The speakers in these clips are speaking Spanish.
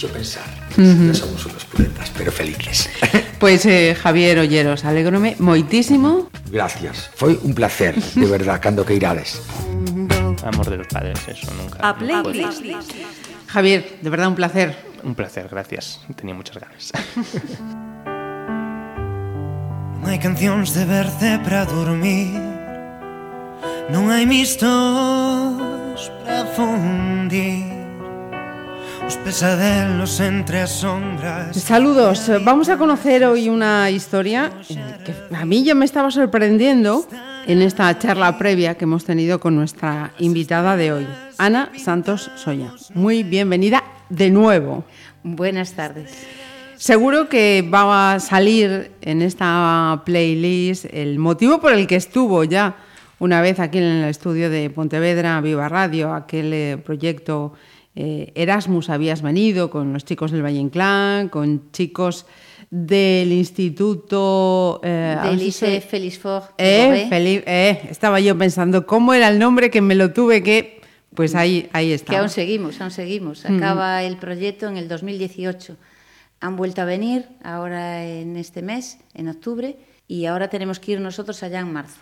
hecho pensar. No somos unos puletas, pero felices. Pues eh, Javier Olleros, alégrome moitísimo. Gracias. Foi un placer, de verdad, cando que irades. Amor de los padres, eso nunca. A playlist. Javier, de verdad un placer. Un placer, gracias. Tenía muchas ganas. Non hai cancións de verce para dormir Non hai mistos para fundir Os pesadelos entre as sombras Saludos, vamos a conocer hoy una historia eh, que a mí ya me estaba sorprendiendo en esta charla previa que hemos tenido con nuestra invitada de hoy, Ana Santos Soya. Muy bienvenida de nuevo. Buenas tardes. Seguro que va a salir en esta playlist el motivo por el que estuvo ya una vez aquí en el estudio de Pontevedra, Viva Radio, aquel eh, proyecto eh, Erasmus habías venido con los chicos del Valle Inclán, con chicos del Instituto... Eh, del Lycée Félix Faure. Eh, eh, estaba yo pensando cómo era el nombre que me lo tuve que... Pues ahí, ahí está. Que aún seguimos, aún seguimos. Acaba mm. el proyecto en el 2018 han vuelto a venir ahora en este mes, en octubre, y ahora tenemos que ir nosotros allá en marzo.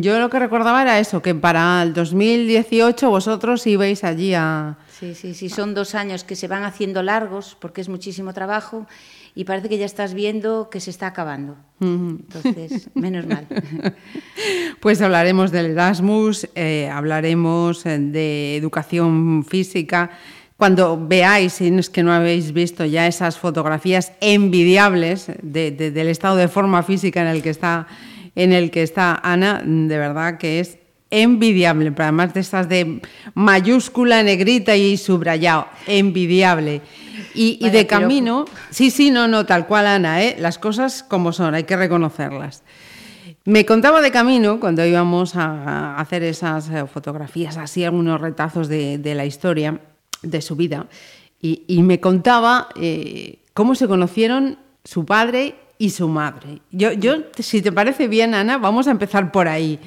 yo lo que recordaba era eso, que para el 2018 vosotros ibais allí a... Sí, sí, sí, son dos años que se van haciendo largos porque es muchísimo trabajo y parece que ya estás viendo que se está acabando. Entonces, menos mal. Pues hablaremos del Erasmus, eh, hablaremos de educación física, cuando veáis, si es que no habéis visto ya esas fotografías envidiables de, de, del estado de forma física en el que está en el que está Ana, de verdad que es envidiable, pero además de estas de mayúscula, negrita y subrayado, envidiable. Y, y de camino, sí, sí, no, no, tal cual Ana, ¿eh? las cosas como son, hay que reconocerlas. Me contaba de camino, cuando íbamos a, hacer esas eh, fotografías, así algunos retazos de, de la historia, de su vida y, y me contaba eh, cómo se conocieron su padre y su madre. Yo, yo, si te parece bien, Ana, vamos a empezar por ahí.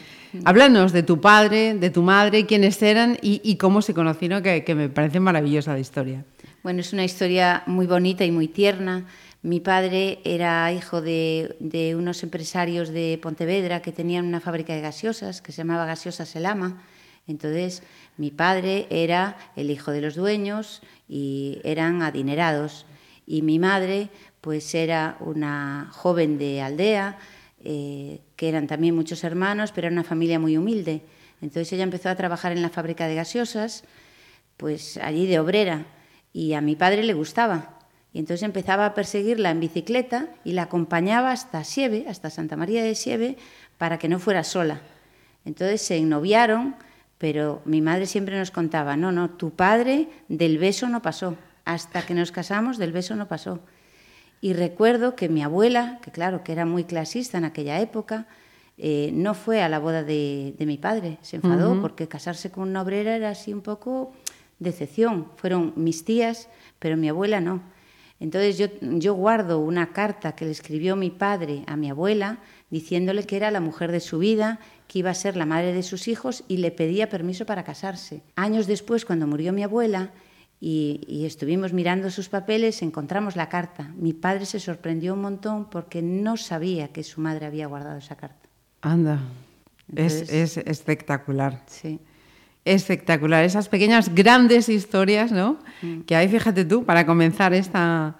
Háblanos de tu padre, de tu madre, quiénes eran y, cómo se conocieron, que, me parece maravillosa la historia. Bueno, es una historia muy bonita y muy tierna. Mi padre era hijo de, de unos empresarios de Pontevedra que tenían una fábrica de gaseosas que se llamaba Gaseosa Selama. Entonces, mi padre era el hijo de los dueños y eran adinerados. Y mi madre, pues era una joven de aldea, eh, que eran también muchos hermanos, pero era una familia muy humilde. Entonces ella empezó a trabajar en la fábrica de gaseosas, pues allí de obrera, y a mi padre le gustaba. Y entonces empezaba a perseguirla en bicicleta y la acompañaba hasta Sieve, hasta Santa María de Sieve, para que no fuera sola. Entonces se ennoviaron pero mi madre siempre nos contaba, no, no, tu padre del beso no pasó, hasta que nos casamos del beso no pasó. Y recuerdo que mi abuela, que claro, que era muy clasista en aquella época, eh, no fue a la boda de, de mi padre, se enfadó uh -huh. porque casarse con una obrera era así un poco decepción. Fueron mis tías, pero mi abuela no. Entonces yo, yo guardo una carta que le escribió mi padre a mi abuela diciéndole que era la mujer de su vida que iba a ser la madre de sus hijos y le pedía permiso para casarse. Años después, cuando murió mi abuela y, y, estuvimos mirando sus papeles, encontramos la carta. Mi padre se sorprendió un montón porque no sabía que su madre había guardado esa carta. Anda, Entonces, es, es espectacular. Sí. Espectacular, esas pequeñas grandes historias, ¿no? Mm. Que hay, fíjate tú, para comenzar esta,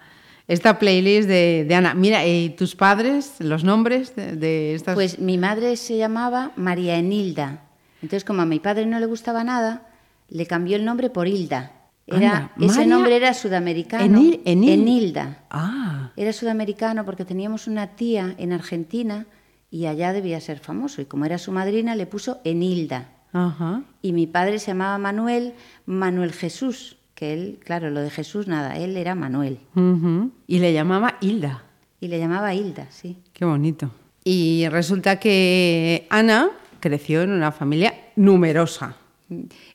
esta playlist de, de, Ana. Mira, ¿y tus padres, los nombres de, de, estas? Pues mi madre se llamaba María Enilda. Entonces, como a mi padre no le gustaba nada, le cambió el nombre por Hilda. Era, Anda, ese María... nombre era sudamericano. Enil, Enil. Enilda. Ah. Era sudamericano porque teníamos una tía en Argentina y allá debía ser famoso. Y como era su madrina, le puso Enilda. Ajá. Y mi padre se llamaba Manuel, Manuel Jesús que él, claro, lo de Jesús nada, él era Manuel. Uh -huh. Y le llamaba Hilda. Y le llamaba Hilda, sí. Qué bonito. Y resulta que Ana creció en una familia numerosa.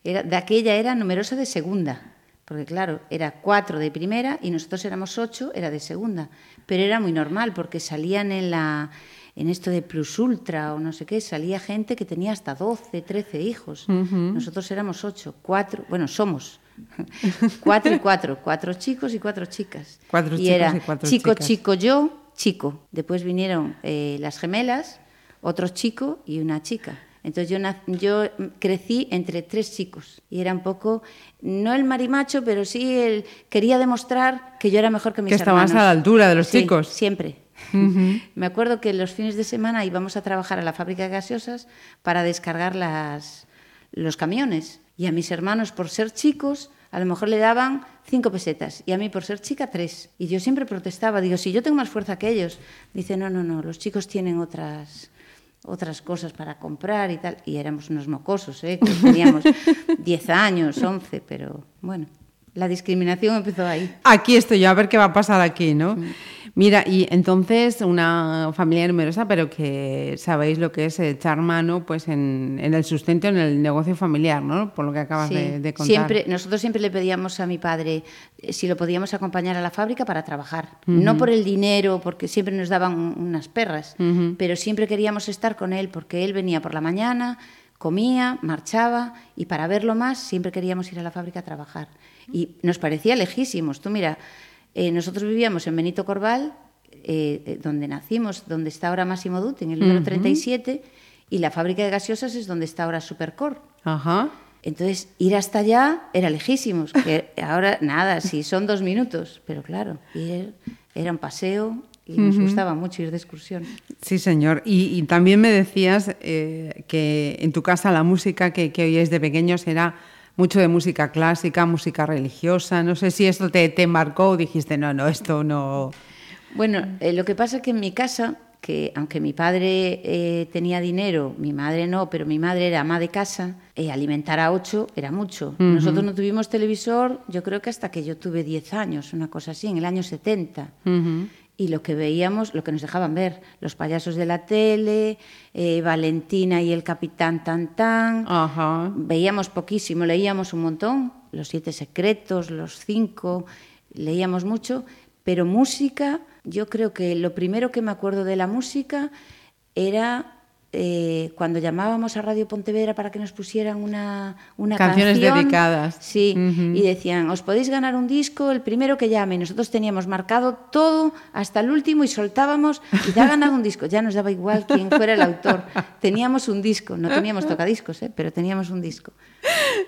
Era, de aquella era numerosa de segunda, porque claro, era cuatro de primera y nosotros éramos ocho, era de segunda. Pero era muy normal, porque salían en la en esto de plus ultra o no sé qué, salía gente que tenía hasta 12, 13 hijos. Uh -huh. Nosotros éramos ocho, cuatro, bueno, somos cuatro y cuatro, cuatro chicos y cuatro chicas. Cuatro y chicos era y cuatro chico, chicas. chico, yo, chico. Después vinieron eh, las gemelas, otro chico y una chica. Entonces yo, yo crecí entre tres chicos y era un poco, no el marimacho, pero sí el, quería demostrar que yo era mejor que mis Que estabas hermanos. a la altura de los Sí, chicos. Siempre. Me acuerdo que los fines de semana íbamos a trabajar a la fábrica de gaseosas para descargar las, los camiones. Y a mis hermanos, por ser chicos, a lo mejor le daban cinco pesetas y a mí, por ser chica, tres. Y yo siempre protestaba. Digo, si yo tengo más fuerza que ellos. Dice, no, no, no, los chicos tienen otras otras cosas para comprar y tal. Y éramos unos mocosos, ¿eh? que teníamos 10 años, 11, pero bueno, la discriminación empezó ahí. Aquí estoy yo, a ver qué va a pasar aquí, ¿no? Mira, y entonces una familia numerosa, pero que sabéis lo que es echar mano pues en, en el sustento, en el negocio familiar, ¿no? Por lo que acabas Sí, de, de contar. Siempre, nosotros siempre le pedíamos a mi padre eh, si lo podíamos acompañar a la fábrica para trabajar. No por el dinero, porque siempre nos daban un- unas perras, pero siempre queríamos estar con él porque él venía por la mañana, comía, marchaba y para verlo más siempre queríamos ir a la fábrica a trabajar. Y nos parecía lejísimos. Tú mira, eh, nosotros vivíamos en Benito Corval, eh, eh, donde nacimos, donde está ahora Máximo Dutti, en el número 37, y la fábrica de gaseosas es donde está ahora Supercor. Ajá. Entonces, ir hasta allá era lejísimos, que ahora nada, sí, son dos minutos, pero claro, ir era un paseo y nos gustaba mucho ir de excursión. Sí, señor. Y, y también me decías eh, que en tu casa la música que, que oíais de pequeños era mucho de música clásica, música religiosa. No sé si esto te, te marcó o dijiste, no, no, esto no. Bueno, eh, lo que pasa es que en mi casa, que aunque mi padre eh, tenía dinero, mi madre no, pero mi madre era ama de casa, eh, alimentar a ocho era mucho. Nosotros no tuvimos televisor, yo creo que hasta que yo tuve 10 años, una cosa así, en el año 70. Y lo que veíamos, lo que nos dejaban ver, los payasos de la tele, eh, Valentina y el capitán Tan Tan. Ajá. Veíamos poquísimo, leíamos un montón, los siete secretos, los cinco, leíamos mucho, pero música, yo creo que lo primero que me acuerdo de la música era eh, cuando llamábamos a Radio Pontevedra para que nos pusieran una, una Canciones canción. dedicadas. Sí, y decían, os podéis ganar un disco, el primero que llame. Nosotros teníamos marcado todo hasta el último y soltábamos y ha ganado un disco. Ya nos daba igual quién fuera el autor. Teníamos un disco, no teníamos tocadiscos, ¿eh? pero teníamos un disco.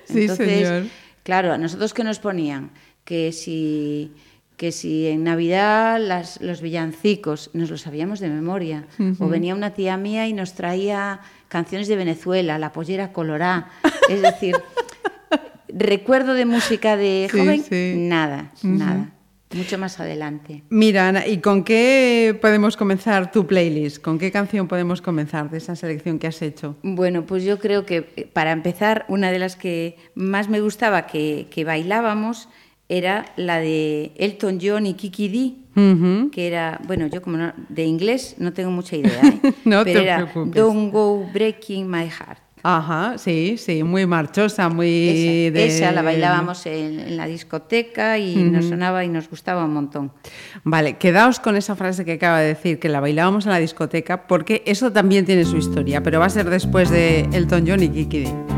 Sí, señor. Claro, a nosotros que nos ponían que si que si en Navidad las- los villancicos nos los sabíamos de memoria, o venía una tía mía y nos traía canciones de Venezuela, la pollera colorá, es decir, recuerdo de música de Sí, joven, sí. nada, nada, mucho más adelante. Mira, Ana, ¿y con qué podemos comenzar tu playlist? ¿Con qué canción podemos comenzar de esa selección que has hecho? Bueno, pues yo creo que eh, para empezar, una de las que más me gustaba que, que bailábamos era la de Elton John y Kiki D, Ujú. que era, bueno, yo como no- de inglés no tengo mucha idea, ¿eh? No pero te era preocupes. Don't Go Breaking My Heart. Ajá, sí, sí, muy marchosa, muy Esa, de... esa la bailábamos en, en la discoteca y nos sonaba y nos gustaba un montón. Vale, quedaos con esa frase que acaba de decir, que la bailábamos en la discoteca, porque eso también tiene su historia, pero va a ser después de Elton John y Kiki D.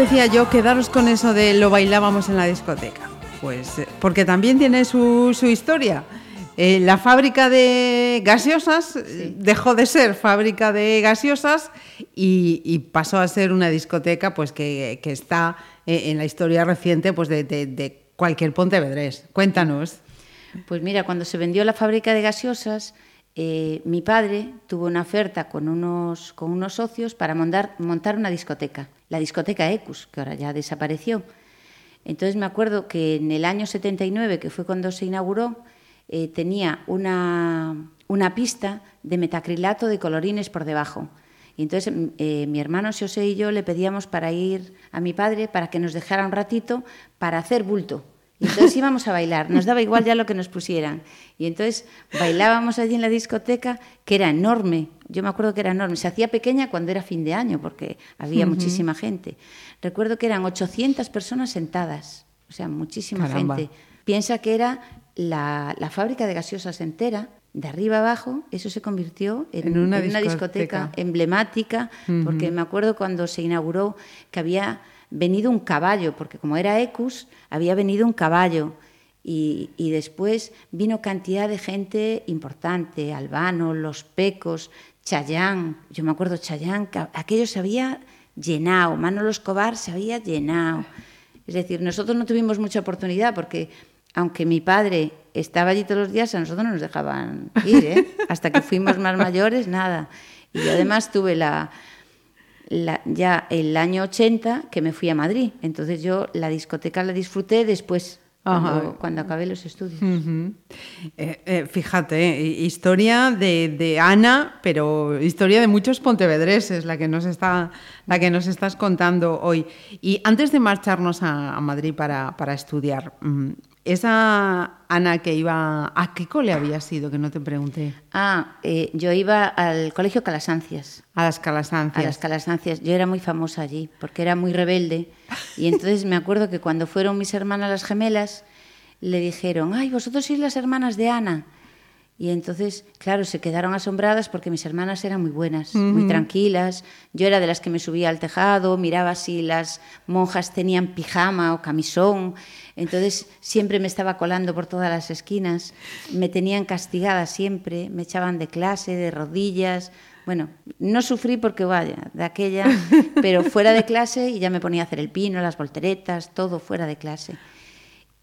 decía yo quedaros con eso de lo bailábamos en la discoteca? Pues eh, porque también tiene su, su historia. Eh, la fábrica de gaseosas eh, dejó de ser fábrica de gaseosas y, y pasó a ser una discoteca pues que, que está en la historia reciente pues de, de- de cualquier pontevedrés. Cuéntanos. Pues mira, cuando se vendió la fábrica de gaseosas, eh, mi padre tuvo una oferta con unos, con unos socios para montar, montar una discoteca, la discoteca Ecus, que ahora ya desapareció. Entonces me acuerdo que en el año 79, que fue cuando se inauguró, eh, tenía una, una pista de metacrilato de colorines por debajo. Y entonces eh, mi hermano José y yo le pedíamos para ir a mi padre para que nos dejara un ratito para hacer bulto. Y entonces íbamos a bailar, nos daba igual ya lo que nos pusieran. Y entonces bailábamos allí en la discoteca, que era enorme. Yo me acuerdo que era enorme. Se hacía pequeña cuando era fin de año, porque había muchísima gente. Recuerdo que eran 800 personas sentadas, o sea, muchísima Caramba. gente. Piensa que era la, la fábrica de gaseosas entera, de arriba abajo, eso se convirtió en, En una en una discoteca. discoteca emblemática, porque me acuerdo cuando se inauguró que había venido un caballo, porque como era Ecus, había venido un caballo. Y, y después vino cantidad de gente importante, Albano, Los Pecos, Chayán. Yo me acuerdo Chayán, que aquello se había llenado, Manolo Escobar se había llenado. Es decir, nosotros no tuvimos mucha oportunidad porque, aunque mi padre estaba allí todos los días, a nosotros no nos dejaban ir, ¿eh? Hasta que fuimos más mayores, nada. Y además tuve la, la- ya el año 80 que me fui a Madrid. Entonces yo la discoteca la disfruté después, cuando, cuando acabé los estudios. Eh, eh, fíjate, eh, historia de, de Ana, pero historia de muchos pontevedreses, la que nos está, la que nos estás contando hoy. Y antes de marcharnos a, a Madrid para, para estudiar, mm, esa Ana que iba, ¿a qué cole había sido? Que no te pregunté. Ah, eh, yo iba al colegio Calasancias. A las Calasancias. A las Calasancias. Yo era muy famosa allí porque era muy rebelde. Y entonces me acuerdo que cuando fueron mis hermanas las gemelas, le dijeron, ay, vosotros sois las hermanas de Ana. Y entonces, claro, se quedaron asombradas porque mis hermanas eran muy buenas, muy tranquilas. Yo era de las que me subía al tejado, miraba si las monjas tenían pijama o camisón. Entonces siempre me estaba colando por todas las esquinas. Me tenían castigada siempre, me echaban de clase, de rodillas. Bueno, no sufrí porque vaya, de aquella, pero fuera de clase y ya me ponía a hacer el pino, las volteretas, todo fuera de clase.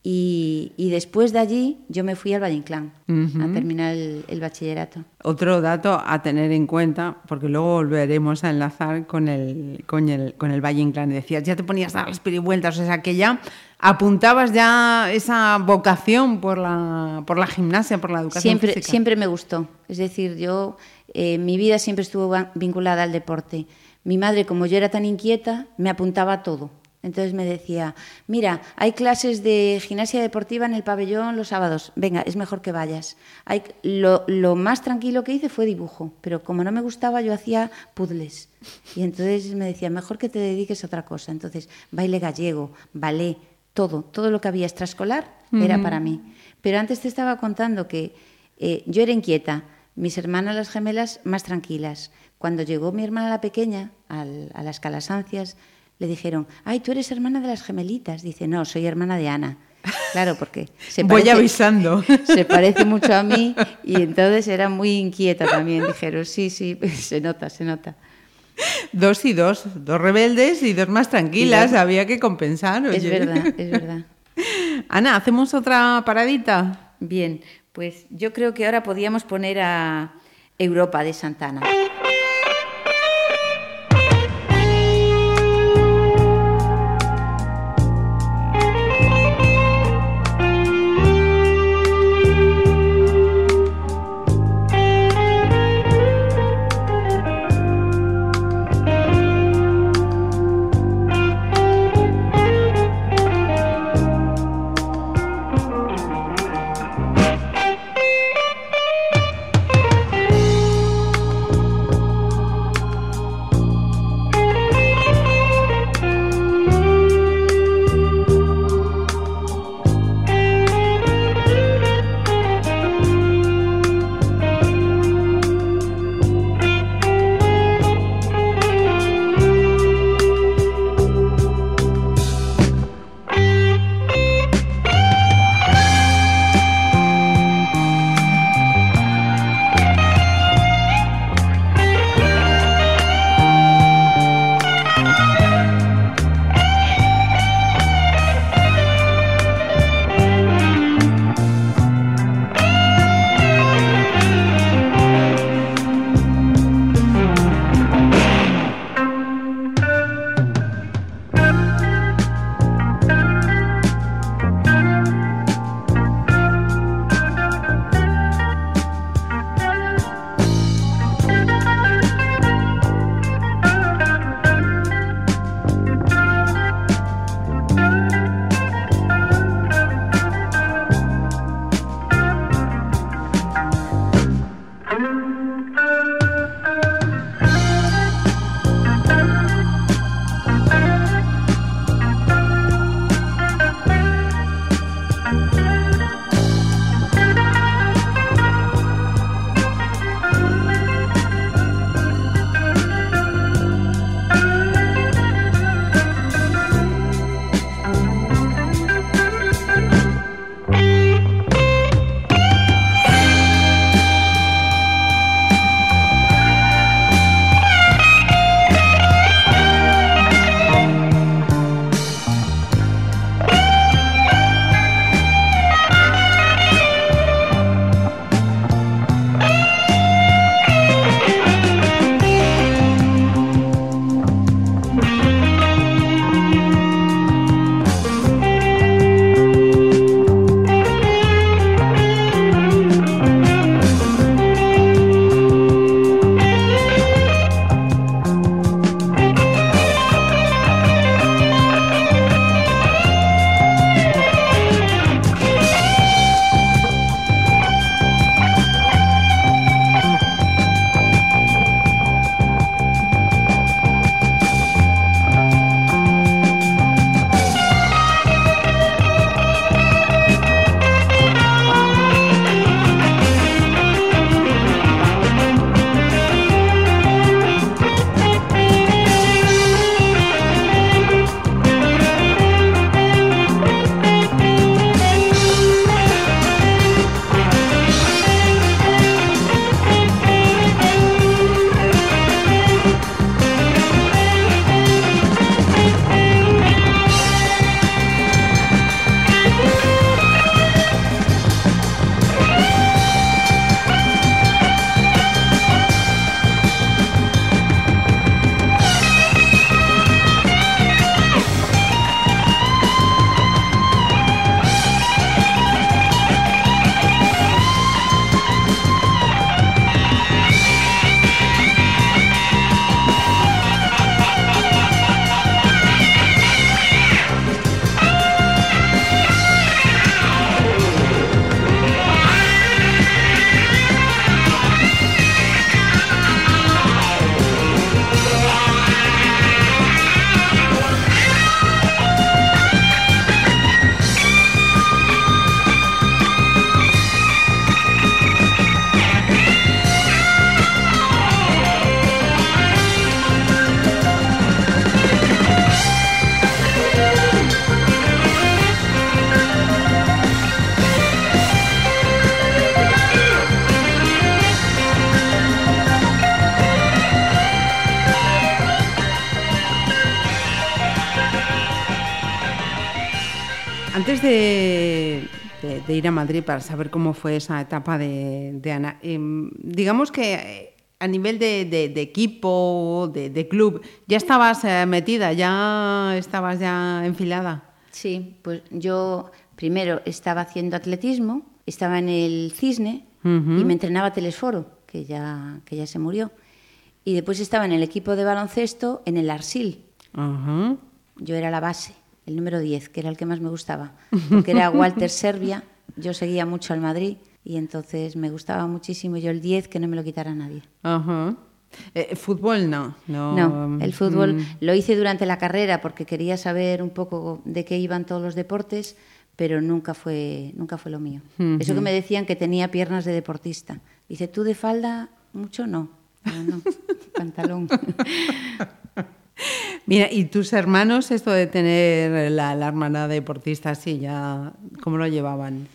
Y, y después de allí yo me fui al Valle Inclán a terminar el, el bachillerato. Otro dato a tener en cuenta, porque luego volveremos a enlazar con el, con el, con el Valle Inclán. Decías, ya te ponías a las pirivueltas, o sea que ya apuntabas ya esa vocación por la, por la gimnasia, por la educación Siempre, física. siempre me gustó. Es decir, yo, eh, mi vida siempre estuvo vinculada al deporte. Mi madre, como yo era tan inquieta, me apuntaba a todo. Entonces me decía, mira, hay clases de gimnasia deportiva en el pabellón los sábados, venga, es mejor que vayas. Hay, lo, lo más tranquilo que hice fue dibujo, pero como no me gustaba yo hacía puzzles. Y entonces me decía, mejor que te dediques a otra cosa. Entonces, baile gallego, ballet, todo, todo lo que había extraescolar era para mí. Pero antes te estaba contando que eh, yo era inquieta, mis hermanas las gemelas más tranquilas. Cuando llegó mi hermana la pequeña al- a las calasancias, le dijeron, ay, tú eres hermana de las gemelitas. Dice, no, soy hermana de Ana. Claro, porque se Voy parece, avisando. se parece mucho a mí y entonces era muy inquieta también. Dijeron, sí, sí, se nota, se nota. Dos y dos, dos rebeldes y dos más tranquilas, dos- había que compensar. Es verdad, es verdad. Ana, ¿hacemos otra paradita? Bien, pues yo creo que ahora podíamos poner a Europa de Santana. Ir a Madrid para saber cómo fue esa etapa de, de Ana, em, digamos que eh, a nivel de, de- de equipo, de, club, ya estabas eh, metida, ya estabas ya enfilada. Sí, pues yo primero estaba haciendo atletismo, estaba en el Cisne Ujú. y me entrenaba Telesforo, que ya, que ya se murió. Y después estaba en el equipo de baloncesto en el Arsil. Ajá. Yo era la base, el número 10, que era el que más me gustaba, porque era Walter Serbia, yo seguía mucho al Madrid y entonces me gustaba muchísimo yo el 10, que no me lo quitara nadie. Ajá. Eh, fútbol no. No, No, el fútbol mm, lo hice durante la carrera porque quería saber un poco de qué iban todos los deportes, pero nunca fue, nunca fue lo mío. Eso que me decían que tenía piernas de deportista. Dice, ¿tú de falda mucho? No. No, no, pantalón. Mira, ¿y tus hermanos esto de tener la, la hermana deportista así ya, cómo lo llevaban?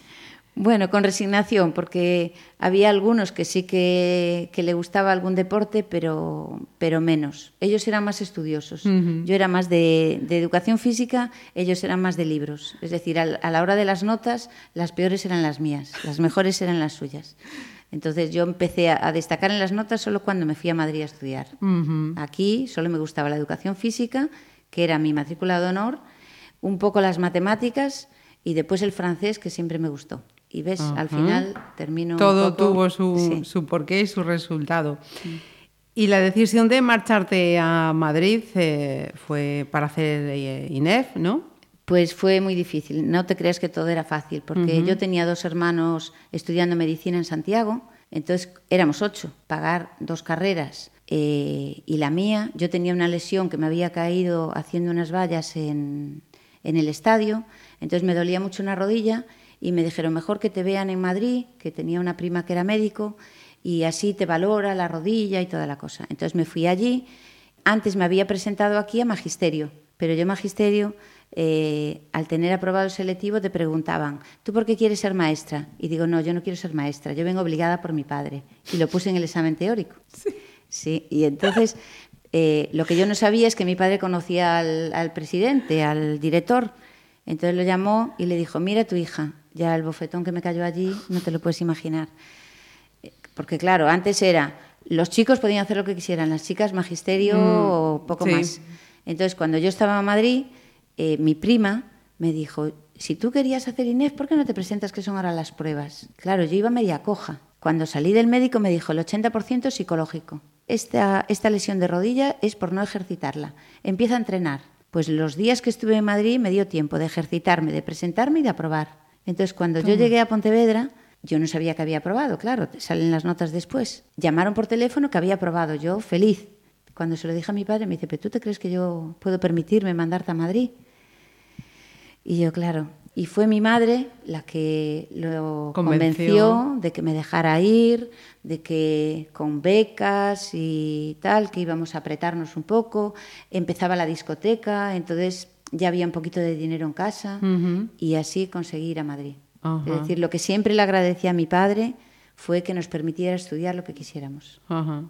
Bueno, con resignación, porque había algunos que sí que, que le gustaba algún deporte, pero, pero menos. Ellos eran más estudiosos. Yo era más de, de educación física, ellos eran más de libros. Es decir, a, la hora de las notas, las peores eran las mías, las mejores eran las suyas. Entonces yo empecé a, a destacar en las notas solo cuando me fui a Madrid a estudiar. Aquí solo me gustaba la educación física, que era mi matrícula de honor, un poco las matemáticas y después el francés, que siempre me gustó. Y ves, al final termino. un Todo poco- tuvo su, Sí. su porqué y su resultado. Y la decisión de marcharte a Madrid eh, fue para hacer eh, INEF, ¿no? Pues fue muy difícil. No te creas que todo era fácil, porque yo tenía dos hermanos estudiando medicina en Santiago, entonces éramos ocho. Pagar dos carreras eh, y la mía, yo tenía una lesión que me había caído haciendo unas vallas en, en el estadio, entonces me dolía mucho una rodilla y me dijeron mejor que te vean en Madrid, que tenía una prima que era médico y así te valora la rodilla y toda la cosa. Entonces me fui allí. Antes me había presentado aquí a magisterio, pero yo magisterio, eh, al tener aprobado el selectivo, te preguntaban, ¿tú por qué quieres ser maestra? Y digo, no, yo no quiero ser maestra, yo vengo obligada por mi padre. Y lo puse en el examen teórico. Sí, y entonces eh, lo que yo no sabía es que mi padre conocía al, al presidente, al director. Entonces lo llamó y le dijo, mira tu hija, ya el bofetón que me cayó allí, no te lo puedes imaginar. Porque claro, antes era, los chicos podían hacer lo que quisieran, las chicas magisterio o poco sí. más. Entonces cuando yo estaba en Madrid, eh, mi prima me dijo, si tú querías hacer INEF, ¿por qué no te presentas que son ahora las pruebas? Claro, yo iba media coja. Cuando salí del médico me dijo, el 80% es psicológico. Esta, esta lesión de rodilla es por no ejercitarla. Empieza a entrenar. Pues los días que estuve en Madrid me dio tiempo de ejercitarme, de presentarme y de aprobar. Entonces, cuando yo llegué a Pontevedra, yo no sabía que había aprobado, claro, salen las notas después. Llamaron por teléfono que había aprobado, yo feliz. Cuando se lo dije a mi padre, me dice, ¿pero tú te crees que yo puedo permitirme mandarte a Madrid? Y yo, claro. Y fue mi madre la que lo Convenció. convenció. de que me dejara ir, de que con becas y tal, que íbamos a apretarnos un poco. Empezaba la discoteca, entonces ya había un poquito de dinero en casa y así conseguí ir a Madrid. Es decir, lo que siempre le agradecí a mi padre fue que nos permitiera estudiar lo que quisiéramos. Ajá.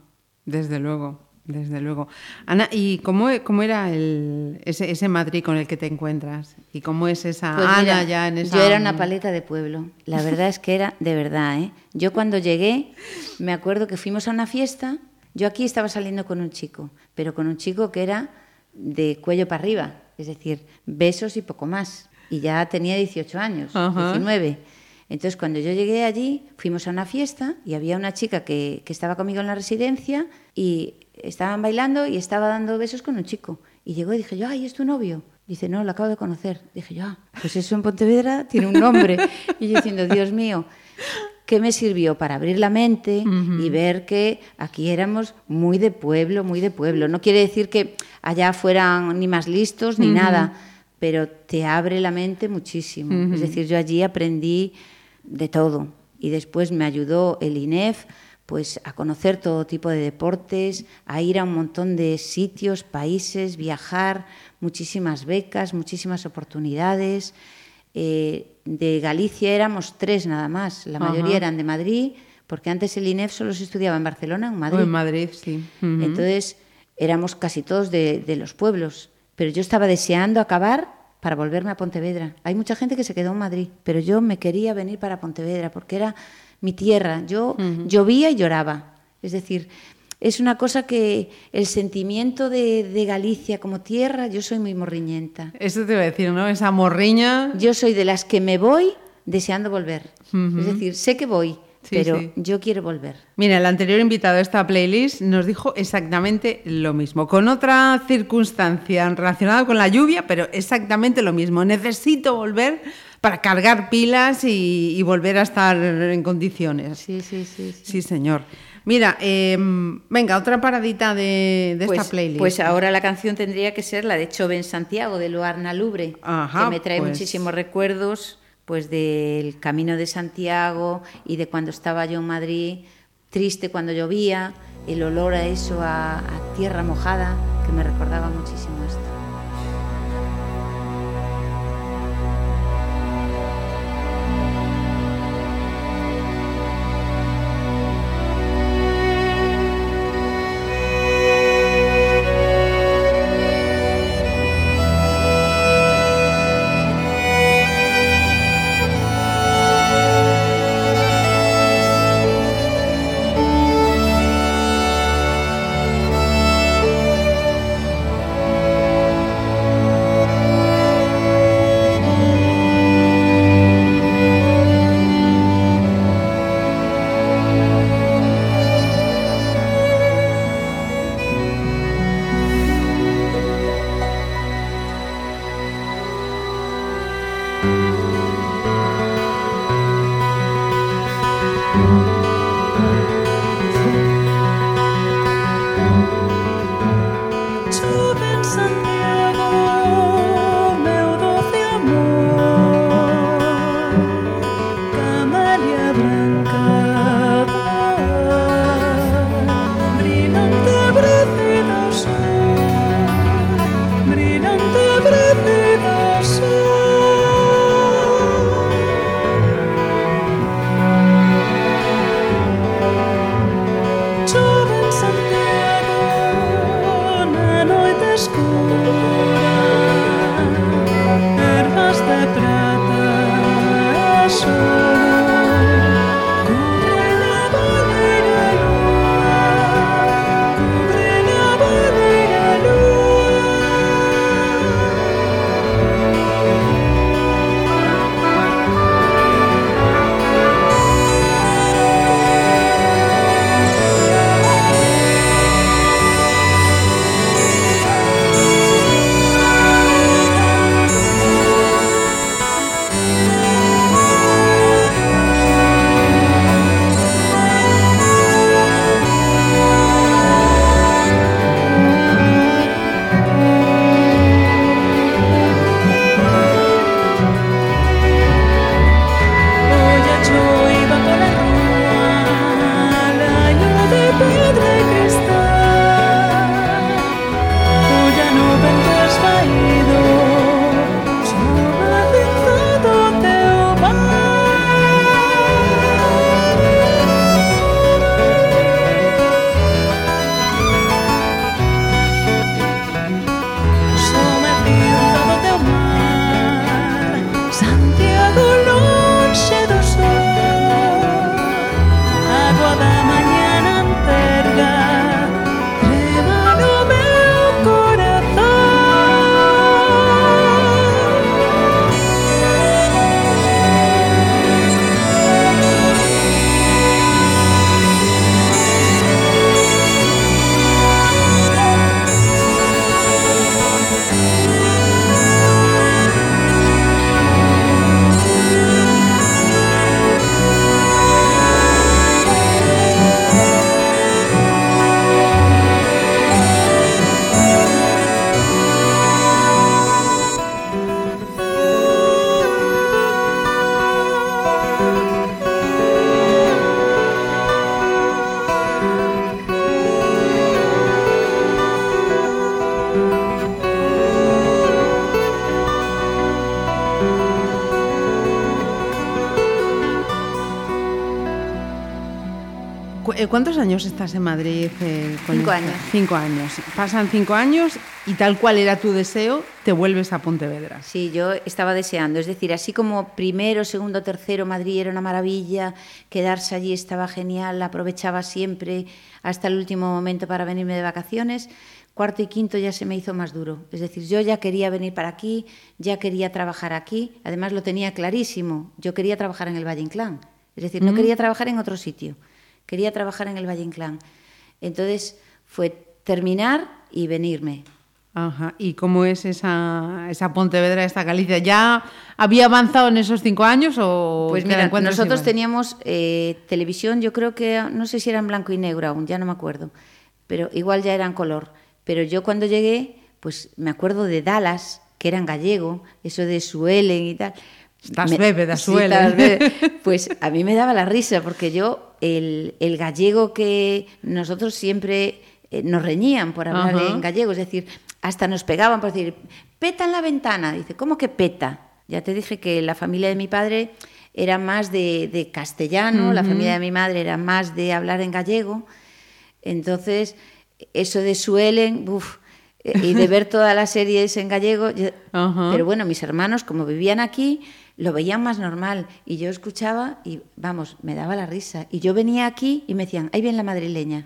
Desde luego, desde luego. Ana, ¿y cómo, cómo era el, ese, ese Madrid con el que te encuentras? ¿Y cómo es esa Pues Ana mira, ya en esa... Yo era una paleta de pueblo. La verdad es que era de verdad. ¿eh? Yo cuando llegué, me acuerdo que fuimos a una fiesta. Yo aquí estaba saliendo con un chico, pero con un chico que era de cuello para arriba, es decir, besos y poco más. Y ya tenía 18 años, Ajá. 19. Entonces, cuando yo llegué allí, fuimos a una fiesta y había una chica que, que estaba conmigo en la residencia y estaban bailando y estaba dando besos con un chico. Y llegó y dije yo, ay, ¿es tu novio? Dice, no, lo acabo de conocer. Dije yo, ah, pues eso en Pontevedra tiene un nombre. y yo diciendo, Dios mío, ¿qué me sirvió para abrir la mente y ver que aquí éramos muy de pueblo, muy de pueblo? No quiere decir que allá fueran ni más listos ni nada, pero te abre la mente muchísimo. Es decir, yo allí aprendí de todo y después me ayudó el INEF pues a conocer todo tipo de deportes, a ir a un montón de sitios, países, viajar, muchísimas becas, muchísimas oportunidades. Eh, de Galicia éramos tres nada más, la mayoría eran de Madrid, porque antes el INEF solo se estudiaba en Barcelona, en Madrid. O en Madrid, sí. Entonces éramos casi todos de, de los pueblos, pero yo estaba deseando acabar para volverme a Pontevedra. Hay mucha gente que se quedó en Madrid, pero yo me quería venir para Pontevedra porque era mi tierra. Yo llovía y lloraba. Es decir, es una cosa que el sentimiento de, de Galicia como tierra, yo soy muy morriñenta. Eso te iba a decir, ¿no? Esa morriña. Yo soy de las que me voy deseando volver. Es decir, sé que voy, Sí, pero sí. yo quiero volver. Mira, el anterior invitado a esta playlist nos dijo exactamente lo mismo, con otra circunstancia relacionada con la lluvia, pero exactamente lo mismo. Necesito volver para cargar pilas y, y volver a estar en condiciones. Sí, sí, sí. sí. Sí, señor. Mira, eh, venga, otra paradita de, de pues, esta playlist. pues ahora la canción tendría que ser la de Chove en Santiago, de Luarna Lubre, Ajá, que me trae pues- muchísimos recuerdos pues del camino de Santiago y de cuando estaba yo en Madrid, triste cuando llovía, el olor a eso, a, a tierra mojada, que me recordaba muchísimo esto. ¿Cuántos años estás en Madrid? eh, con Cinco esta- años. Cinco años. Pasan cinco años y tal cual era tu deseo, te vuelves a Pontevedra. Sí, yo estaba deseando. Es decir, así como primero, segundo, tercero, Madrid era una maravilla, quedarse allí estaba genial, aprovechaba siempre hasta el último momento para venirme de vacaciones. Cuarto y quinto ya se me hizo más duro. Es decir, yo ya quería venir para aquí, ya quería trabajar aquí. Además lo tenía clarísimo. Yo quería trabajar en el Valle Inclán. Es decir, no quería trabajar en otro sitio. Quería trabajar en el Valle Inclán. Entonces fue terminar y venirme. Ajá. ¿Y cómo es esa, esa Pontevedra, esta Galicia? ¿Ya había avanzado en esos cinco años o Pues mira, nosotros igual? teníamos eh, televisión, yo creo que, no sé si era en blanco y negro aún, ya no me acuerdo, pero igual ya era en color. Pero yo cuando llegué, pues me acuerdo de Dallas, que era en gallego, eso de Suelen y tal. Estás Me- bebe de Sí, Suelen. bebe. Pues a mí me daba la risa, porque yo, el, el gallego que nosotros siempre eh, nos reñían por hablar en gallego, es decir, hasta nos pegaban por decir, peta en la ventana. Dice, ¿cómo que peta? Ya te dije que la familia de mi padre era más de, de castellano, la familia de mi madre era más de hablar en gallego. Entonces, eso de suelen, uf, eh, y de ver todas las series en gallego, yo- pero bueno, mis hermanos, como vivían aquí, lo veían más normal. Y yo escuchaba y, vamos, me daba la risa. Y yo venía aquí y me decían, ahí viene la madrileña.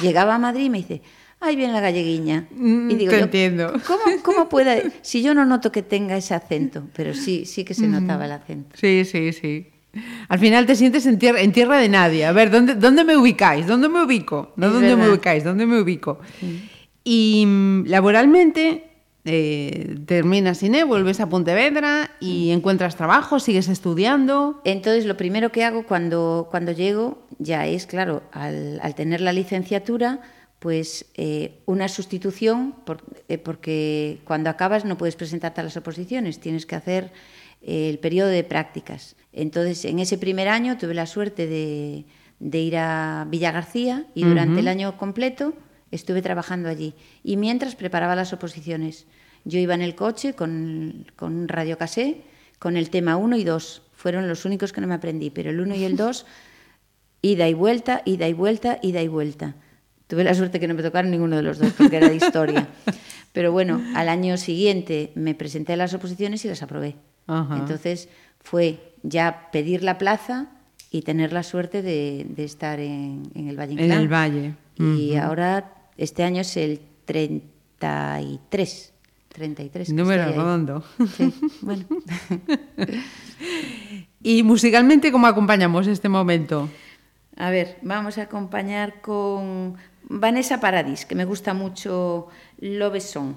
Llegaba a Madrid y me dice, ahí viene la galleguiña. Mm, y digo, te yo, entiendo. ¿cómo, ¿Cómo puede? Si yo no noto que tenga ese acento, pero sí, sí que se notaba el acento. Sí, sí, sí. Al final te sientes en tierra, en tierra de nadie. A ver, ¿dónde, ¿dónde me ubicáis? ¿Dónde me ubico? ¿No Es dónde me ubicáis? ¿Dónde me ubico? Y mm, laboralmente eh, terminas INE, vuelves a Pontevedra y encuentras trabajo, sigues estudiando. Entonces, lo primero que hago cuando, cuando llego ya es, claro, al, al tener la licenciatura, pues eh, una sustitución, por- eh, porque cuando acabas no puedes presentarte a las oposiciones, tienes que hacer eh, el periodo de prácticas. Entonces, en ese primer año tuve la suerte de, de ir a Villa García y durante el año completo estuve trabajando allí. Y mientras preparaba las oposiciones, yo iba en el coche con, con un radiocasé, con el tema 1 y 2. Fueron los únicos que no me aprendí, pero el 1 y el 2, ida y vuelta, ida y vuelta, ida y vuelta. Tuve la suerte que no me tocaron ninguno de los dos, porque era de historia. Pero bueno, al año siguiente me presenté a las oposiciones y las aprobé. Ajá. Entonces fue ya pedir la plaza y tener la suerte de, de estar en, en el Valle En Inclán. el Valle. Y ahora, este año es el 33. 33. que Número redondo. Sí, bueno. Y musicalmente, ¿cómo acompañamos este momento? A ver, vamos a acompañar con Vanessa Paradis, que me gusta mucho Love Song.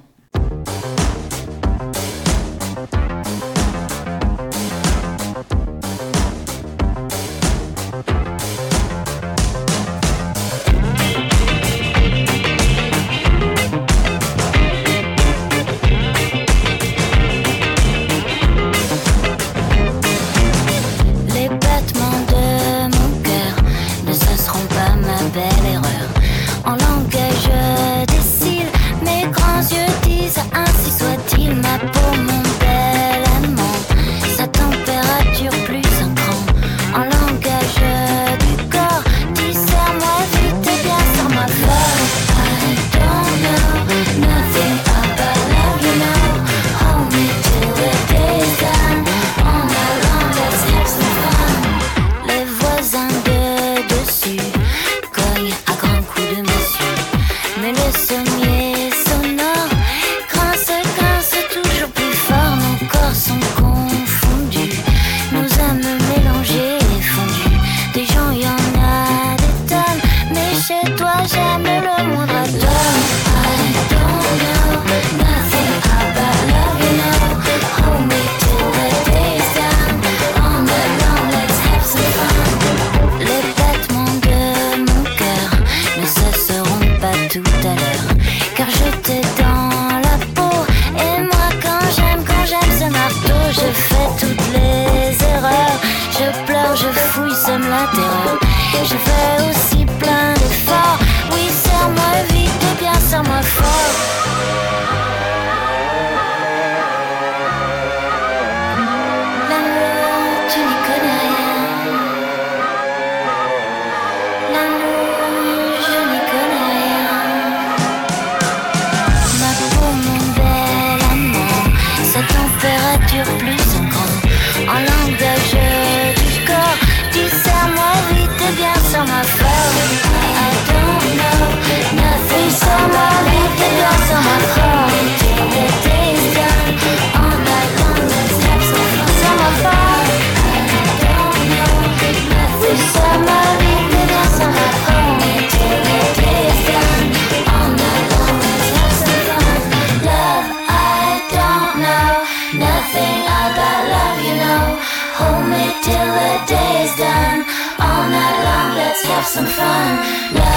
Till the day is done. All night long, let's have some fun. Love,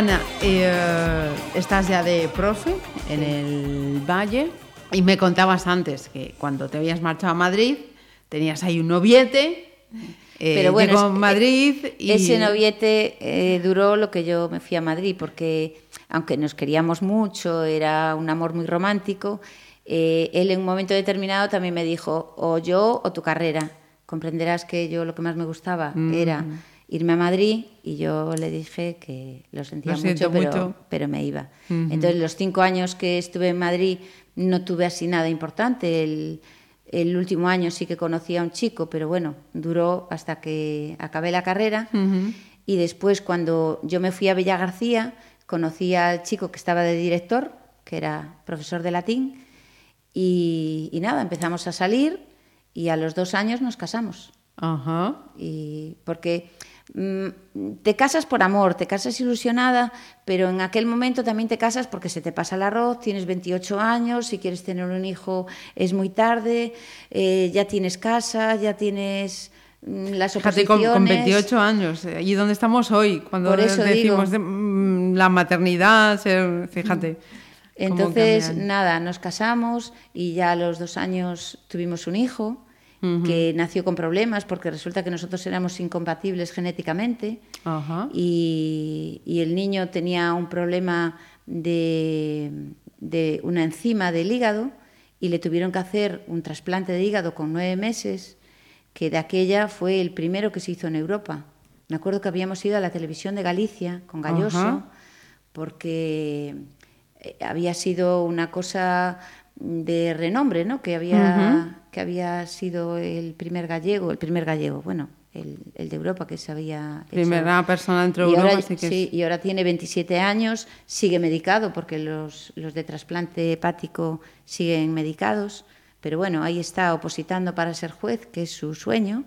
Ana, eh, estás ya de profe en el Valle y me contabas antes que cuando te habías marchado a Madrid tenías ahí un noviete. eh, Pero bueno, llegó a es- Madrid y Ese noviete eh, duró lo que yo me fui a Madrid, porque aunque nos queríamos mucho, era un amor muy romántico, eh, él en un momento determinado también me dijo, o yo o tu carrera. Comprenderás que yo lo que más me gustaba Mm. era irme a Madrid y yo le dije que lo sentía Lo mucho, pero, mucho. pero me iba. Entonces los cinco años que estuve en Madrid no tuve así nada importante. El, el último año sí que conocí a un chico, pero bueno, duró hasta que acabé la carrera. Y después, cuando yo me fui a Villa García, conocí al chico que estaba de director, que era profesor de latín. Y, y nada, empezamos a salir y a los dos años nos casamos. Ajá. Y porque te casas por amor, te casas ilusionada, pero en aquel momento también te casas porque se te pasa el arroz, tienes 28 años, si quieres tener un hijo es muy tarde, eh, ya tienes casa, ya tienes mm, las Fíjate, oposiciones. con, con 28 años, eh, y dónde estamos hoy, cuando decimos digo. mm, la maternidad, fíjate. Entonces, nada, nos casamos y ya a los dos años tuvimos un hijo que nació con problemas porque resulta que nosotros éramos incompatibles genéticamente. Ajá. y, y el niño tenía un problema de, de una enzima del hígado y le tuvieron que hacer un trasplante de hígado con nueve meses, que de aquella fue el primero que se hizo en Europa. Me acuerdo que habíamos ido a la televisión de Galicia con Galloso, porque eh, había sido una cosa de renombre, ¿no? Que había, que había sido el primer gallego, el primer gallego, bueno, el, el de Europa que se había hecho. Primera persona dentro de Europa, ahora, así que es- sí, y ahora tiene 27 años, sigue medicado porque los, los de trasplante hepático siguen medicados. Pero bueno, ahí está opositando para ser juez, que es su sueño,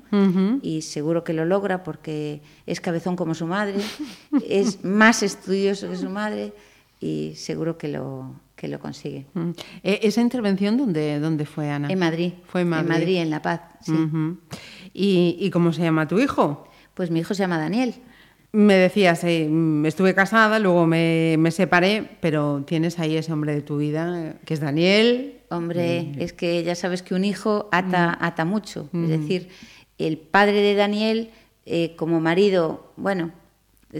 y seguro que lo logra porque es cabezón como su madre, es más estudioso que su madre y seguro que lo, que lo consigue. Mm. Eh, ¿Esa intervención dónde, dónde fue, Ana? En Madrid. Fue en Madrid. en La Paz, sí. ¿Y, y cómo se llama tu hijo? Pues mi hijo se llama Daniel. Me decías, eh, mm, estuve casada, luego me, me separé, pero tienes ahí ese hombre de tu vida, que es Daniel. Hombre, es que ya sabes que un hijo ata, ata mucho. Es decir, el padre de Daniel, eh, como marido, bueno,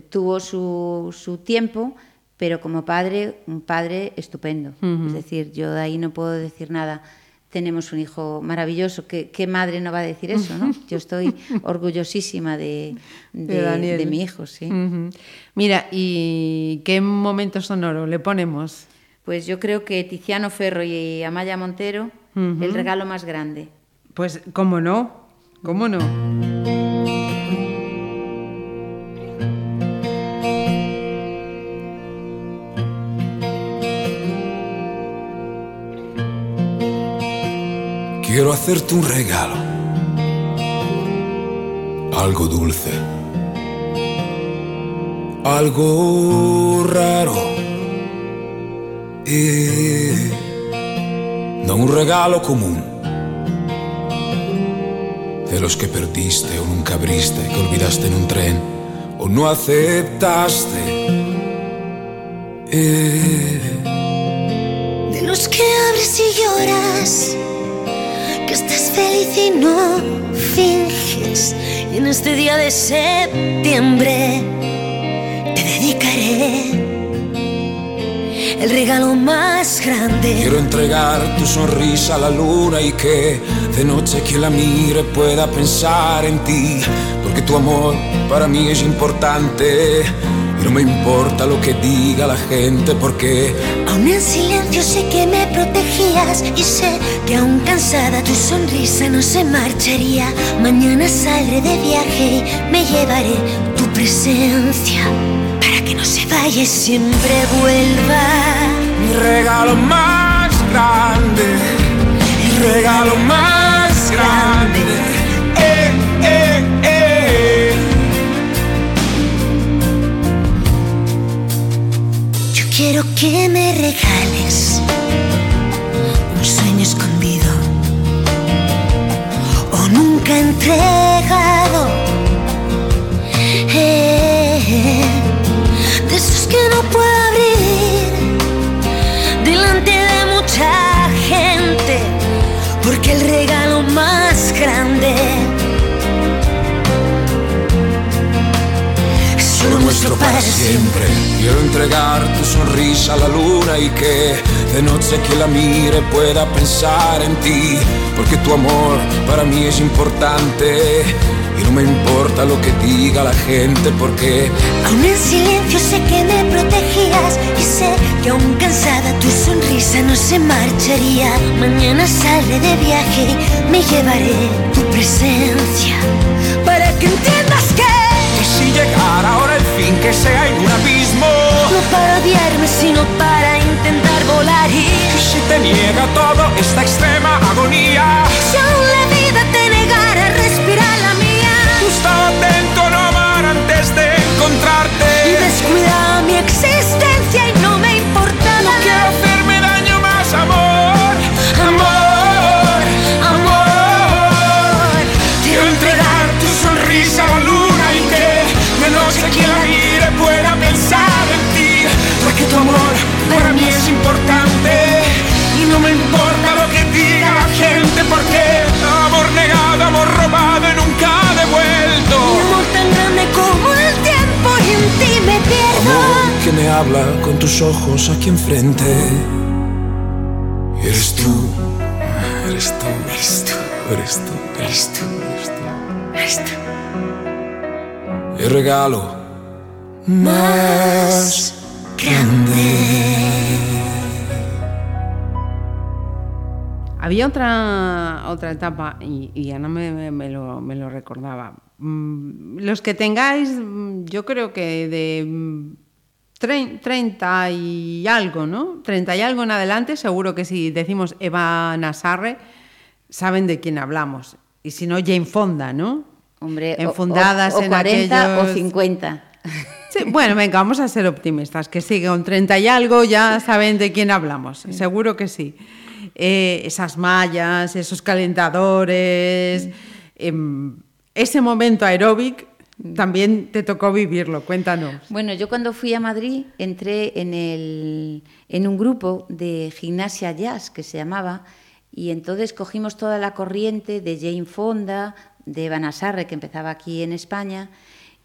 tuvo su, su tiempo, pero como padre, un padre estupendo. Es decir, yo de ahí no puedo decir nada. Tenemos un hijo maravilloso. ¿Qué, qué madre no va a decir eso? ¿no? Yo estoy orgullosísima de, De de- Daniel. de mi hijo, sí. Mira, ¿y qué momento sonoro le ponemos? Pues yo creo que Tiziano Ferro y Amaya Montero, el regalo más grande. Pues, ¿cómo no? ¿Cómo no? Quiero hacerte un regalo, algo dulce, algo raro. Y no un regalo común, de los que perdiste o nunca abriste, que olvidaste en un tren o no aceptaste. Eh, y lloras, que estás feliz y no finges. Y en este día de septiembre te dedicaré el regalo más grande. Quiero entregar tu sonrisa a la luna y que de noche quien la mire pueda pensar en ti. Porque tu amor para mí es importante. Y no me importa lo que diga la gente porque Aún en silencio sé que me protegías y sé que aún cansada tu sonrisa no se marcharía. Mañana saldré de viaje y me llevaré tu presencia para que no se vaya y siempre vuelva. mi regalo más grande, mi regalo más grande. Quiero que me regales un sueño escondido o nunca entregado. Nuestro para siempre. Quiero entregar tu sonrisa a la luna y que de noche quien la mire pueda pensar en ti. Porque tu amor para mí es importante y no me importa lo que diga la gente porque Aún en silencio sé que me protegías y sé que aún cansada tu sonrisa no se marcharía. Mañana saldré de viaje y me llevaré tu presencia para que entiendas que fin que sea en un abismo. No para odiarme sino para intentar volar. Y y si te niega todo esta extrema agonía. si aún la vida te negara respirar la mía. Estaba atento a no amar antes de y encontrarte descuidaba mi existencia es importante y no me importa lo que diga la gente porque amor negado amor robado y nunca Mi devuelto amor tan grande como el tiempo y en ti me pierdo. Amor que me habla con tus ojos aquí enfrente. Eres tú, eres tú, eres tú, eres tú, eres tú, eres tú. El regalo más Había otra, otra etapa, y, y Ana me, lo, me lo recordaba. Mm, Los que tengáis, mm, yo creo que de mm, trein- 30 y algo, ¿no? 30 y algo en adelante, seguro que si decimos Eva Nasarre, saben de quién hablamos. Y si no, Jane Fonda, ¿no? Hombre, Enfundadas o, o en 40 o aquellos- 50. Sí, bueno, venga, vamos a ser optimistas, que sí, con 30 y algo ya saben de quién hablamos, seguro que sí. Eh, esas mallas, esos calentadores, em, ese momento aeróbic, también te tocó vivirlo, cuéntanos. Bueno, yo cuando fui a Madrid entré en, el, en un grupo de gimnasia jazz que se llamaba y entonces cogimos toda la corriente de Jane Fonda, de Eva Sarre, que empezaba aquí en España,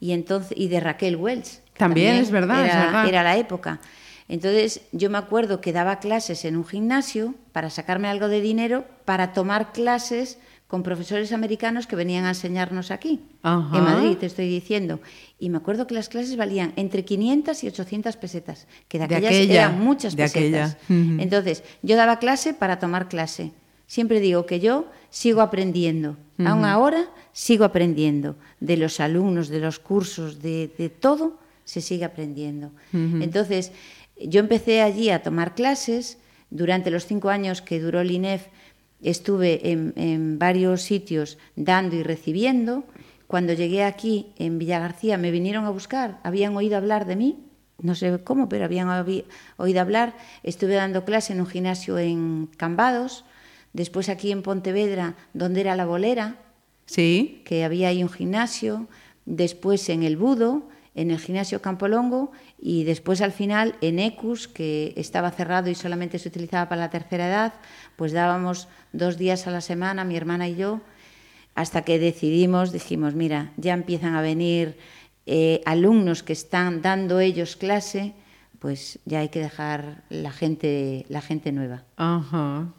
y, entonces, y de Raquel Welch. También, es verdad, es verdad. Era la época. Entonces yo me acuerdo que daba clases en un gimnasio para sacarme algo de dinero para tomar clases con profesores americanos que venían a enseñarnos aquí, Ajá. en Madrid, te estoy diciendo. Y me acuerdo que las clases valían entre 500 y 800 pesetas, que de De aquellas aquella, eran muchas de pesetas. Entonces, yo daba clase para tomar clase. Siempre digo que yo sigo aprendiendo. Aún ahora sigo aprendiendo. De los alumnos, de los cursos, de, de todo, se sigue aprendiendo. Entonces, yo empecé allí a tomar clases. Durante los cinco años que duró el INEF, estuve en, en varios sitios dando y recibiendo. Cuando llegué aquí, en Villa García, me vinieron a buscar. Habían oído hablar de mí no sé cómo, pero habían oí- oído hablar. Estuve dando clase en un gimnasio en Cambados, después aquí en Pontevedra, donde era la bolera, Sí, que había ahí un gimnasio, después en el Budo, en el gimnasio Campolongo y después al final en ECUS, que estaba cerrado y solamente se utilizaba para la tercera edad, pues dábamos dos días a la semana, mi hermana y yo, hasta que decidimos, dijimos, mira, ya empiezan a venir eh, alumnos que están dando ellos clase, pues ya hay que dejar la gente, la gente nueva. Ajá.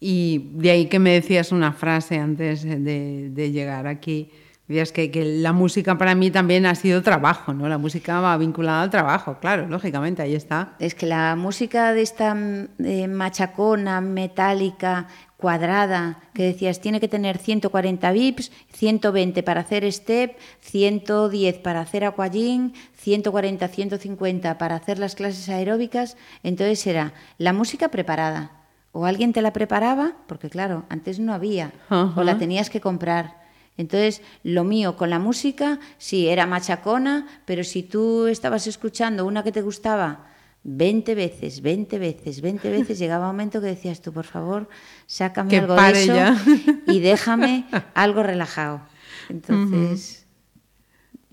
Y de ahí que me decías una frase antes de, de llegar aquí. Decías que, que la música para mí también ha sido trabajo, ¿no? La música va vinculada al trabajo, claro, lógicamente, ahí está. Es que la música de esta eh, machacona, metálica, cuadrada, que decías, tiene que tener 140 bips, 120 para hacer step, 110 para hacer aquagym, 140, 150 para hacer las clases aeróbicas, entonces era la música preparada. O alguien te la preparaba, porque claro, antes no había, o la tenías que comprar. Entonces, lo mío con la música, sí, era machacona, pero si tú estabas escuchando una que te gustaba 20 veces, 20 veces, 20 veces, llegaba un momento que decías tú, por favor, sácame Que algo de eso ya. y déjame algo relajado. Entonces,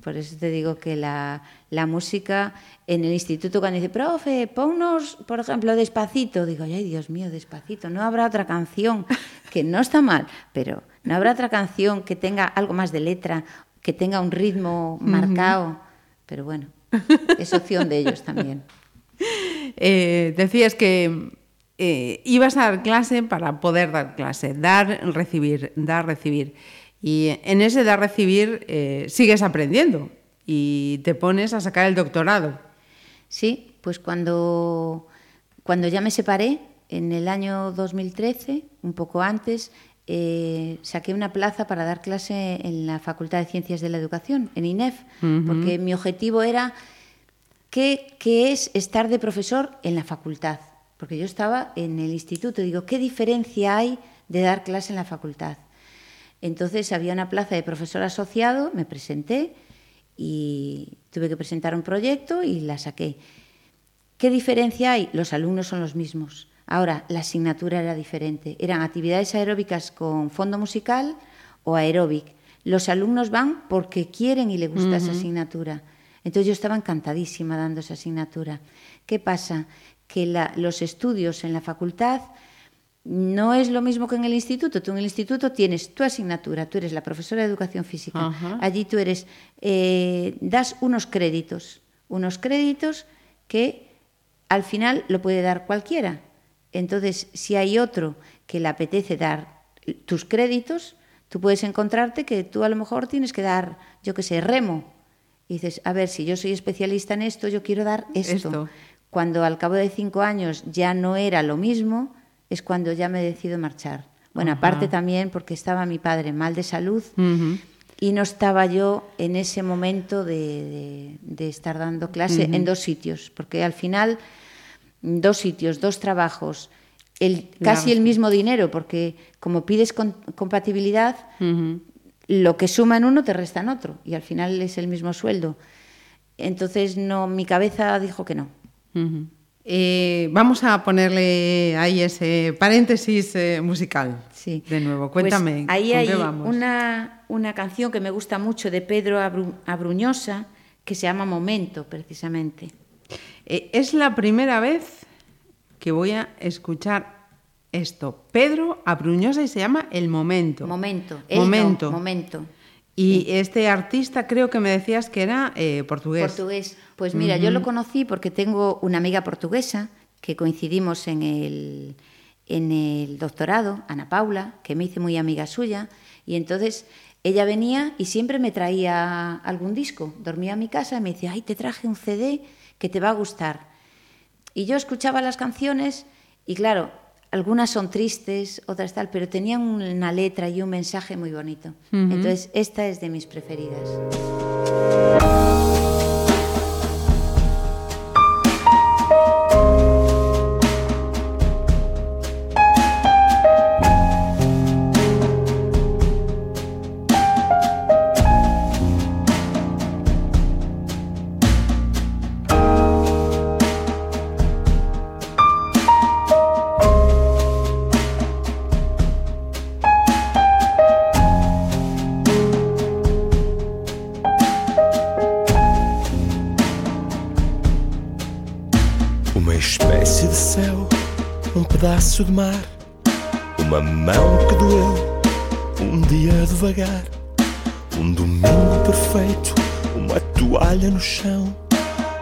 por eso te digo que la, la música en el instituto cuando dice, profe, ponnos, por ejemplo, despacito, digo, ay Dios mío, despacito, no habrá otra canción, que no está mal, pero no habrá otra canción que tenga algo más de letra, que tenga un ritmo marcado, pero bueno, es opción de ellos también. Eh, decías que eh, ibas a dar clase para poder dar clase, dar, recibir, dar, recibir. Y en ese dar, recibir eh, sigues aprendiendo y te pones a sacar el doctorado. Sí, pues cuando, cuando ya me separé, en el año 2013, un poco antes, eh, saqué una plaza para dar clase en la Facultad de Ciencias de la Educación, en INEF, porque mi objetivo era qué, qué es estar de profesor en la facultad. Porque yo estaba en el instituto, digo, ¿qué diferencia hay de dar clase en la facultad? Entonces había una plaza de profesor asociado, me presenté y tuve que presentar un proyecto y la saqué. ¿Qué diferencia hay? Los alumnos son los mismos. Ahora, la asignatura era diferente. Eran actividades aeróbicas con fondo musical o aeróbic. Los alumnos van porque quieren y les gusta esa asignatura. Entonces yo estaba encantadísima dando esa asignatura. ¿Qué pasa? Que la- los estudios en la facultad no es lo mismo que en el instituto. Tú en el instituto tienes tu asignatura, tú eres la profesora de educación física. Allí tú eres, eh, das unos créditos, unos créditos que al final lo puede dar cualquiera. Entonces, si hay otro que le apetece dar tus créditos, tú puedes encontrarte que tú a lo mejor tienes que dar, yo qué sé, remo. Y dices, a ver, si yo soy especialista en esto, yo quiero dar esto. Esto. Cuando al cabo de cinco años ya no era lo mismo, es cuando ya me decido marchar. Bueno, Ajá. aparte también porque estaba mi padre mal de salud y no estaba yo en ese momento de, de- de estar dando clase en dos sitios, porque al final dos sitios, dos trabajos, el, casi el mismo dinero, porque como pides con- compatibilidad, lo que suma en uno te resta en otro y al final es el mismo sueldo. Entonces no, mi cabeza dijo que no. Eh, vamos a ponerle ahí ese paréntesis eh, musical. Sí. De nuevo, Pues cuéntame. ahí ¿con hay qué vamos? una, una canción que me gusta mucho de Pedro Abru- Abruñosa que se llama Momento, precisamente. Eh, es la primera vez que voy a escuchar esto. Pedro Abruñosa y se llama El Momento. Momento. no, Momento. momento. Y este artista creo que me decías que era eh, portugués. Portugués. Pues mira, yo lo conocí porque tengo una amiga portuguesa que coincidimos en el, en el doctorado, Ana Paula, que me hice muy amiga suya, y entonces ella venía y siempre me traía algún disco. Dormía en mi casa y me decía, ay, te traje un CD que te va a gustar. Y yo escuchaba las canciones y claro, algunas son tristes, otras tal, pero tenían una letra y un mensaje muy bonito. Entonces, esta es de mis preferidas. Um pedaço de mar, uma mão que doeu, um dia devagar, um domingo perfeito, uma toalha no chão,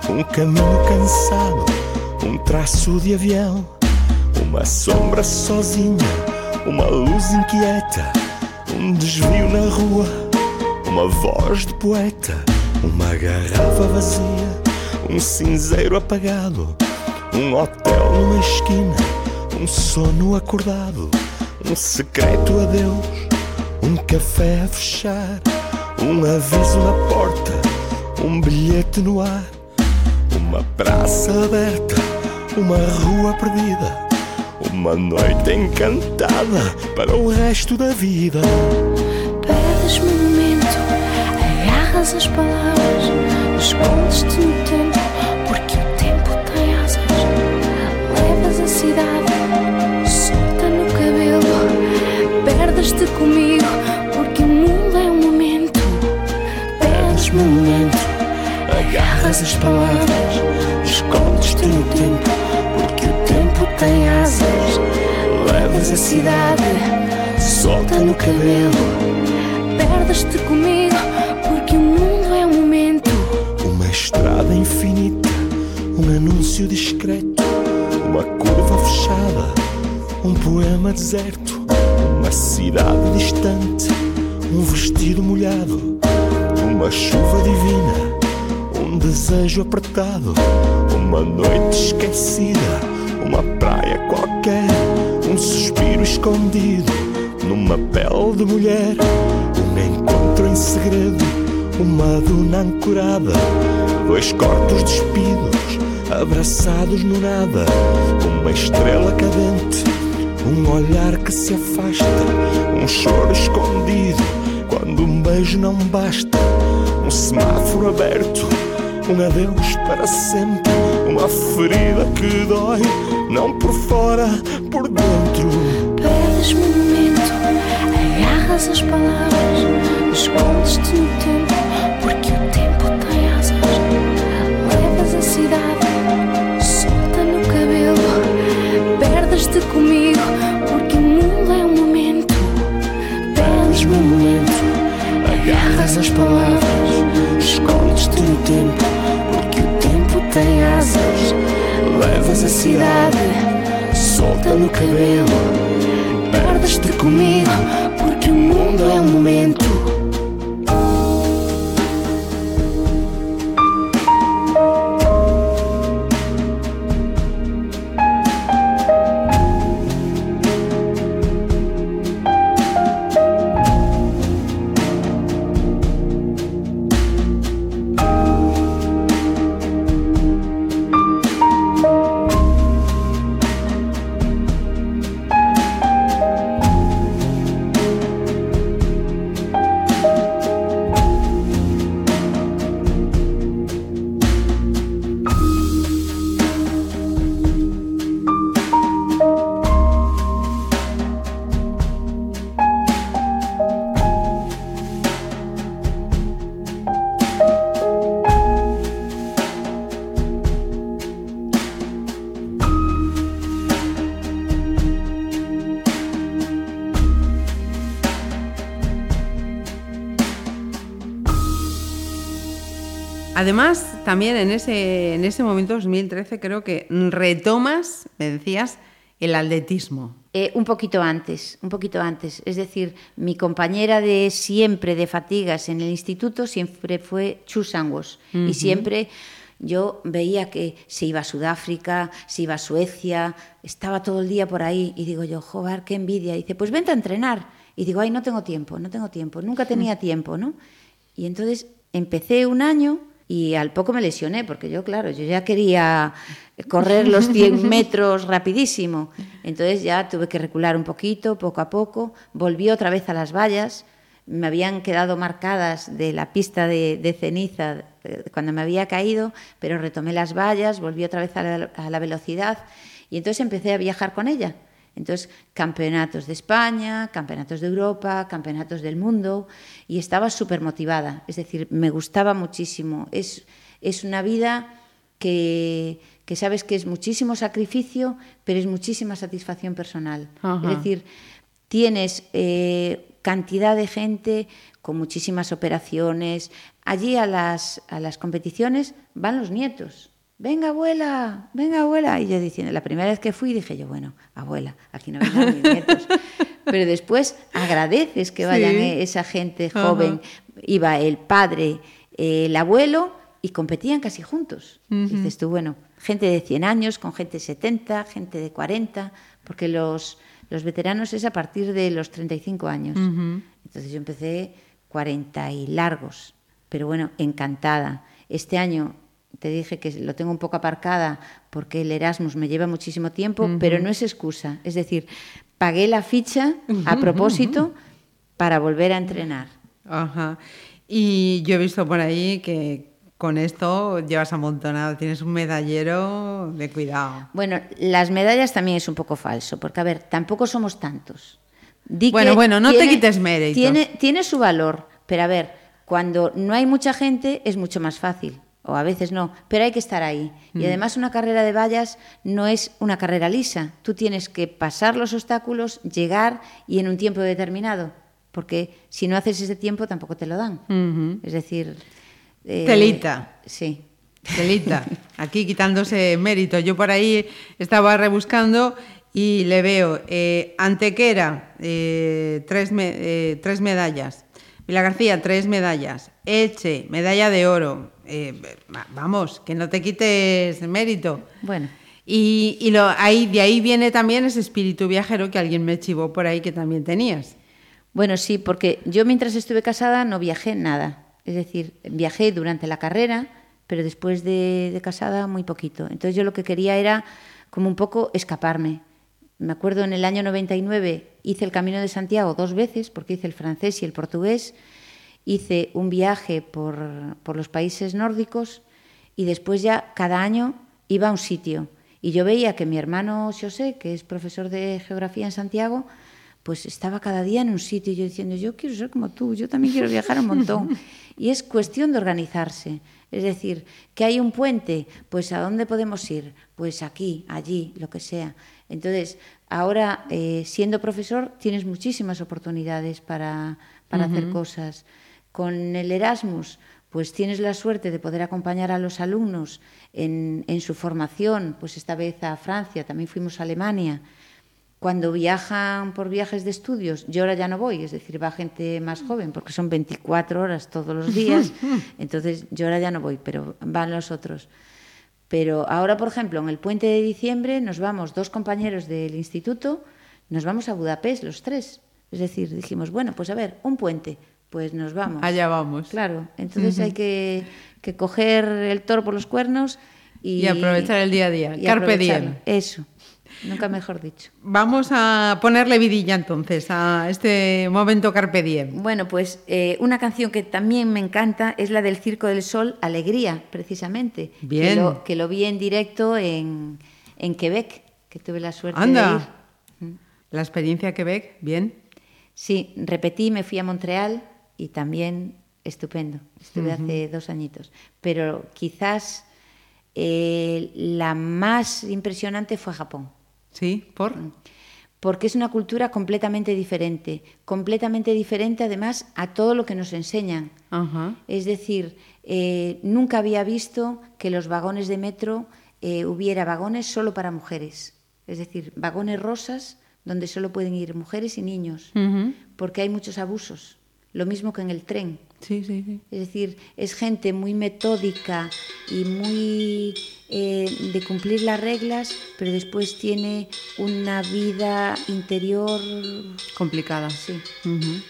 um caminho cansado, um traço de avião, uma sombra sozinha, uma luz inquieta, um desvio na rua, uma voz de poeta, uma garrafa vazia, um cinzeiro apagado, um hotel numa esquina, um sono acordado, um secreto adeus, um café a fechar, um aviso na porta, um bilhete no ar, uma praça aberta, uma rua perdida, uma noite encantada para o resto da vida. Perdes-me um momento, agarras as palavras, escondes-te no tempo, Cidade, solta no cabelo, perdes-te comigo, porque o mundo é um momento. Perdes-me um momento, Agarras as palavras, escondes-te no tempo, porque o tempo tem asas. levas a cidade, solta no cabelo, perdes-te comigo, porque o mundo é um momento. Uma estrada infinita, um anúncio discreto, fechada, um poema deserto, uma cidade distante, um vestido molhado, uma chuva divina, um desejo apertado, uma noite esquecida, uma praia qualquer, um suspiro escondido, numa pele de mulher, um encontro em segredo, uma duna ancorada, dois corpos despidos, abraçados no nada, uma estrela cadente, um olhar que se afasta, um choro escondido, quando um beijo não basta, um semáforo aberto, um adeus para sempre, uma ferida que dói, não por fora, por dentro. Perdes-me um momento, agarras as palavras, escondes-te no tempo, perdes-te comigo, porque o mundo é um momento. Perdes-me um momento, Agarras as palavras, escondes-te no tempo, porque o tempo tem asas. levas a cidade, solta no cabelo, perdes-te comigo, porque o mundo é um momento. Además, también en ese, en ese momento, 2013, creo que retomas, me decías, el atletismo. Eh, un poquito antes, un poquito antes. Es decir, mi compañera de siempre de fatigas en el instituto siempre fue Chu Sangos. Y siempre yo veía que se iba a Sudáfrica, se iba a Suecia, estaba todo el día por ahí. Y digo yo, joder, qué envidia. Y dice, pues vente a entrenar. Y digo, ay, no tengo tiempo, no tengo tiempo. Nunca tenía tiempo, ¿no? Y entonces empecé un año y al poco me lesioné, porque yo, claro, yo ya quería correr los 100 metros rapidísimo. Entonces ya tuve que recular un poquito, poco a poco. Volví otra vez a las vallas. Me habían quedado marcadas de la pista de, de ceniza eh, cuando me había caído, pero retomé las vallas, volví otra vez a la, a la velocidad y entonces empecé a viajar con ella. Entonces, campeonatos de España, campeonatos de Europa, campeonatos del mundo, y estaba súper motivada. Es decir, me gustaba muchísimo. Es, es una vida que, que sabes que es muchísimo sacrificio, pero es muchísima satisfacción personal. Ajá. Es decir, tienes eh, cantidad de gente con muchísimas operaciones. Allí a las, a las competiciones van los nietos. Venga, abuela, venga, abuela. Y yo diciendo, la primera vez que fui dije yo, bueno, abuela, aquí no vengan mis nietos. Pero después agradeces que vayan Sí. eh, esa gente Ajá. joven. Iba el padre, eh, el abuelo y competían casi juntos. Dices tú, bueno, gente de 100 años con gente de 70, gente de 40, porque los, los veteranos es a partir de los 35 años. Entonces yo empecé 40 y largos, pero bueno, encantada. Este año te dije que lo tengo un poco aparcada porque el Erasmus me lleva muchísimo tiempo, pero no es excusa. Es decir, pagué la ficha a propósito para volver a entrenar. Ajá. Y yo he visto por ahí que con esto llevas amontonado, tienes un medallero de cuidado. Bueno, las medallas también es un poco falso, porque a ver, tampoco somos tantos. Di Bueno, bueno, no te quites méritos. Tiene, tiene su valor, pero a ver, cuando no hay mucha gente es mucho más fácil, o a veces no, pero hay que estar ahí. Mm. Y además una carrera de vallas no es una carrera lisa, tú tienes que pasar los obstáculos, llegar y en un tiempo determinado, porque si no haces ese tiempo tampoco te lo dan. Es decir... eh, Telita. Sí. Celita, aquí quitándose mérito. Yo por ahí estaba rebuscando y le veo eh, Antequera, eh, tres, me- eh, tres medallas. Vila García, tres medallas. Elche, medalla de oro. Eh, va- vamos, que no te quites mérito. Bueno. Y, y lo, ahí, de ahí viene también ese espíritu viajero que alguien me chivó por ahí que también tenías. Bueno, sí, porque yo mientras estuve casada no viajé nada. Es decir, viajé durante la carrera, pero después de, de casada muy poquito. Entonces yo lo que quería era como un poco escaparme. Me acuerdo en el año 99 hice el Camino de Santiago dos veces, porque hice el francés y el portugués. Hice un viaje por, por los países nórdicos y después ya cada año iba a un sitio. Y yo veía que mi hermano José, que es profesor de geografía en Santiago, pues estaba cada día en un sitio y yo diciendo, yo quiero ser como tú, yo también quiero viajar un montón. Y es cuestión de organizarse. Es decir, que hay un puente, pues ¿a dónde podemos ir? Pues aquí, allí, lo que sea. Entonces, ahora, eh, siendo profesor, tienes muchísimas oportunidades para, para hacer cosas. Con el Erasmus, pues tienes la suerte de poder acompañar a los alumnos en, en su formación, pues esta vez a Francia, también fuimos a Alemania. Cuando viajan por viajes de estudios, yo ahora ya no voy, es decir, va gente más joven, porque son 24 horas todos los días, entonces yo ahora ya no voy, pero van los otros. Pero ahora, por ejemplo, en el puente de diciembre nos vamos dos compañeros del instituto, nos vamos a Budapest los tres. Es decir, dijimos, bueno, pues a ver, un puente, pues nos vamos. Allá vamos. Claro, entonces hay que, que coger el toro por los cuernos y, Y aprovechar el día a día. Carpe diem. Eso, nunca mejor dicho. Vamos a ponerle vidilla entonces a este momento Carpe Diem. Bueno, pues eh, una canción que también me encanta es la del Circo del Sol, Alegría, precisamente. Bien. Que lo, que lo vi en directo en, en Quebec, que tuve la suerte de Anda. ir. La experiencia Quebec, bien. Sí, repetí, me fui a Montreal y también estupendo. Estuve hace dos añitos. Pero quizás eh, la más impresionante fue Japón. Sí, por. porque es una cultura completamente diferente, completamente diferente además a todo lo que nos enseñan. Es decir, eh, nunca había visto que los vagones de metro eh, hubiera vagones solo para mujeres, es decir, vagones rosas donde solo pueden ir mujeres y niños, porque hay muchos abusos, lo mismo que en el tren. Sí, sí, sí. Es decir, es gente muy metódica y muy eh, de cumplir las reglas, pero después tiene una vida interior. Complicada. Sí. Ujú.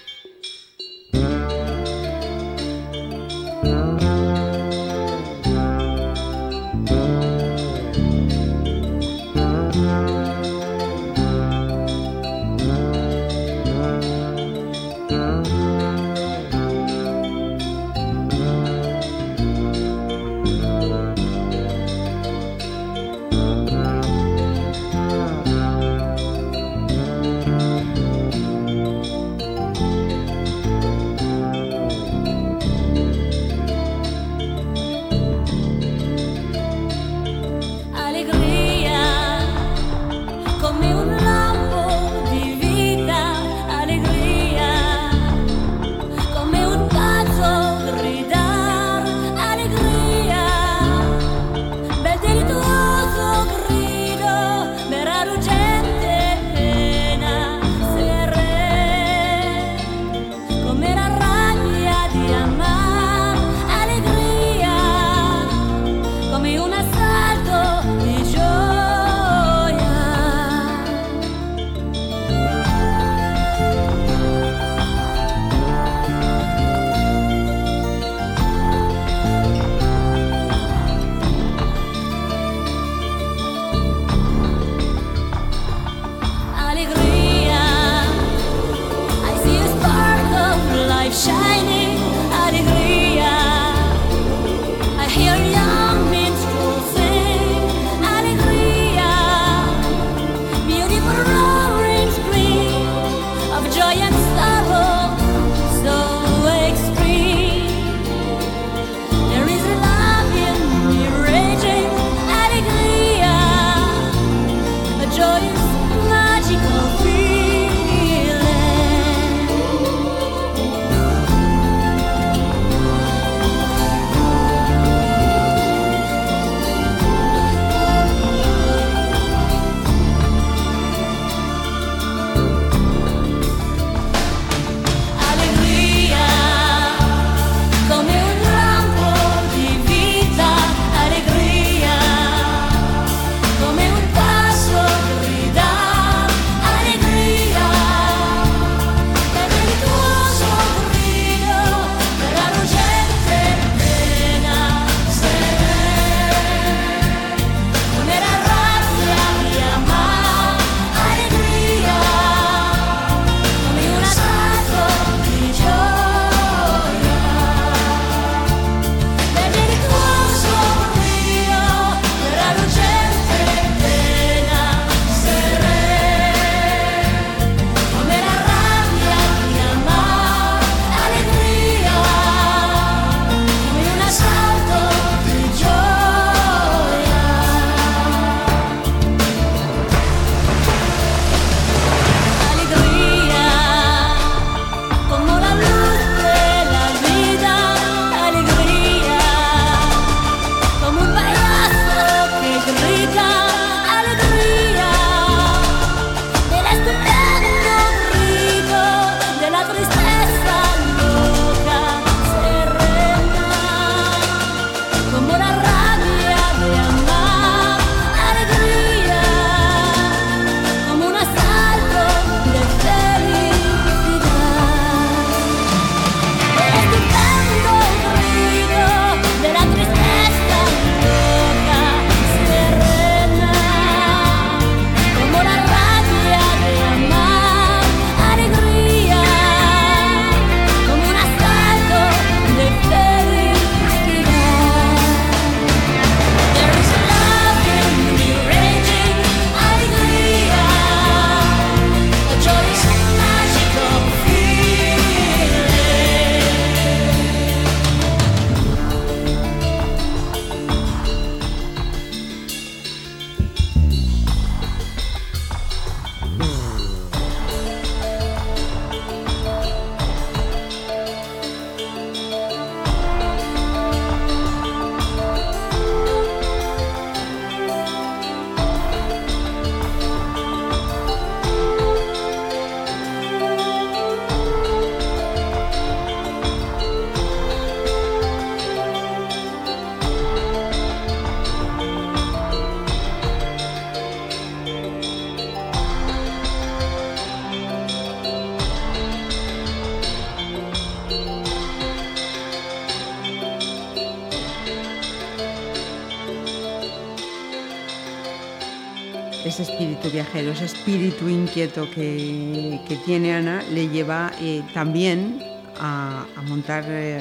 Ese espíritu viajero, ese espíritu inquieto que, tiene Ana, le lleva eh, también a, montar eh,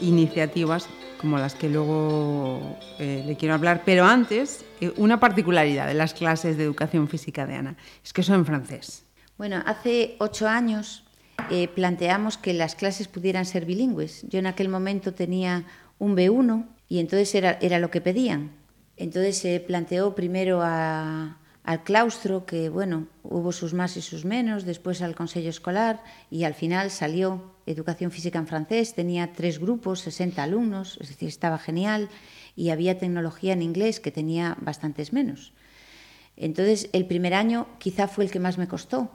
iniciativas como las que luego eh, le quiero hablar. Pero antes, una particularidad de las clases de educación física de Ana, es que son en francés. Bueno, hace ocho años planteamos que las clases pudieran ser bilingües. Yo en aquel momento tenía un B1 y entonces era, era lo que pedían. Entonces se planteó primero a- al claustro, que bueno, hubo sus más y sus menos, después al consejo escolar y al final salió educación física en francés, tenía tres grupos, 60 alumnos, es decir, estaba genial y había tecnología en inglés que tenía bastantes menos. Entonces, el primer año quizá fue el que más me costó,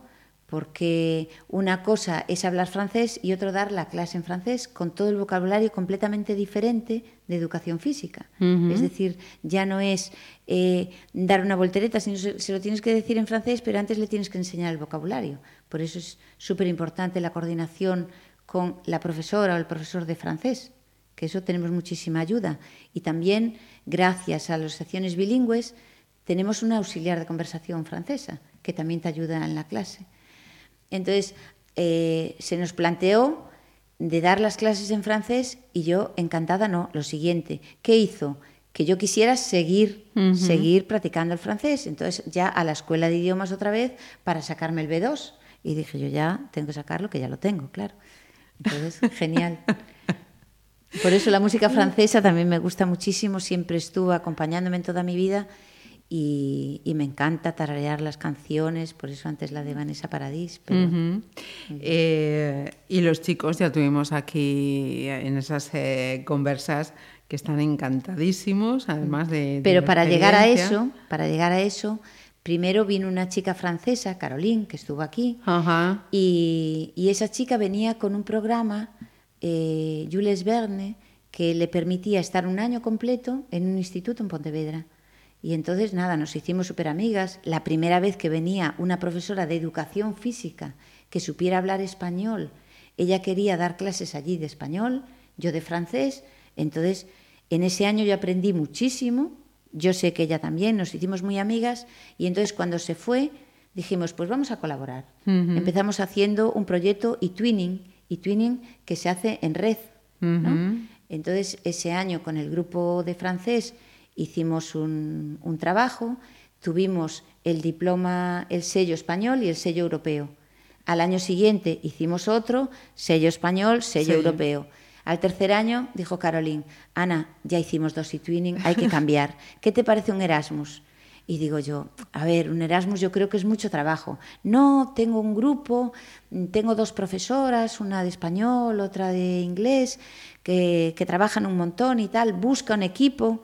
porque una cosa es hablar francés y otro dar la clase en francés con todo el vocabulario completamente diferente de educación física. Es decir, ya no es eh, dar una voltereta, sino se, se lo tienes que decir en francés, pero antes le tienes que enseñar el vocabulario. Por eso es súper importante la coordinación con la profesora o el profesor de francés que eso tenemos muchísima ayuda. Y también, gracias a las secciones bilingües, tenemos una auxiliar de conversación francesa, que también te ayuda en la clase. Entonces, eh, se nos planteó de dar las clases en francés y yo, encantada, no, lo siguiente, ¿qué hizo? Que yo quisiera seguir, seguir practicando el francés. Entonces, ya a la escuela de idiomas otra vez para sacarme el B2. Y dije, yo ya tengo que sacarlo, que ya lo tengo, claro. Entonces, genial. Por eso la música francesa también me gusta muchísimo, siempre estuvo acompañándome en toda mi vida y, y me encanta tararear las canciones, por eso antes la de Vanessa Paradis. Pero. Eh, y los chicos ya tuvimos aquí en esas eh, conversas que están encantadísimos, además de... de pero para llegar a eso, para llegar a eso, primero vino una chica francesa, Caroline, que estuvo aquí. Y, y esa chica venía con un programa, eh, Jules Verne, que le permitía estar un año completo en un instituto en Pontevedra. Y entonces, nada, nos hicimos súper amigas. La primera vez que venía una profesora de educación física que supiera hablar español, ella quería dar clases allí de español, yo de francés. Entonces, en ese año yo aprendí muchísimo. Yo sé que ella también, nos hicimos muy amigas. Y entonces, cuando se fue, dijimos, pues vamos a colaborar. Empezamos haciendo un proyecto e-twinning, e-twinning que se hace en red. ¿no? Entonces, ese año con el grupo de francés hicimos un, un trabajo, tuvimos el diploma, el sello español y el sello europeo. Al año siguiente hicimos otro, sello español, sello Sello. europeo. Al tercer año dijo Caroline, Ana, ya hicimos dos e-twinning, hay que cambiar. ¿Qué te parece un Erasmus? Y digo yo, a ver, un Erasmus yo creo que es mucho trabajo. No, tengo un grupo, tengo dos profesoras, una de español, otra de inglés, que, que trabajan un montón y tal, busca un equipo.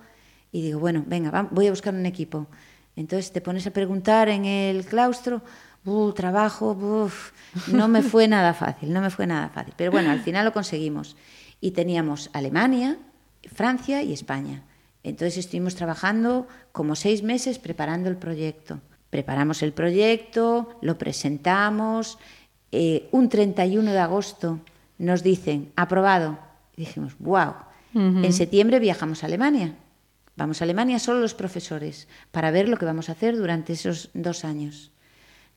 Y digo, bueno, venga, va- voy a buscar un equipo. Entonces te pones a preguntar en el claustro, "Uh, trabajo, uf". no me fue nada fácil, no me fue nada fácil. Pero bueno, al final lo conseguimos. Y teníamos Alemania, Francia y España. Entonces estuvimos trabajando como seis meses preparando el proyecto. Preparamos el proyecto, lo presentamos. eh, un 31 de agosto nos dicen, aprobado. Y dijimos, wow. En septiembre viajamos a Alemania. Vamos a Alemania solo los profesores para ver lo que vamos a hacer durante esos dos años.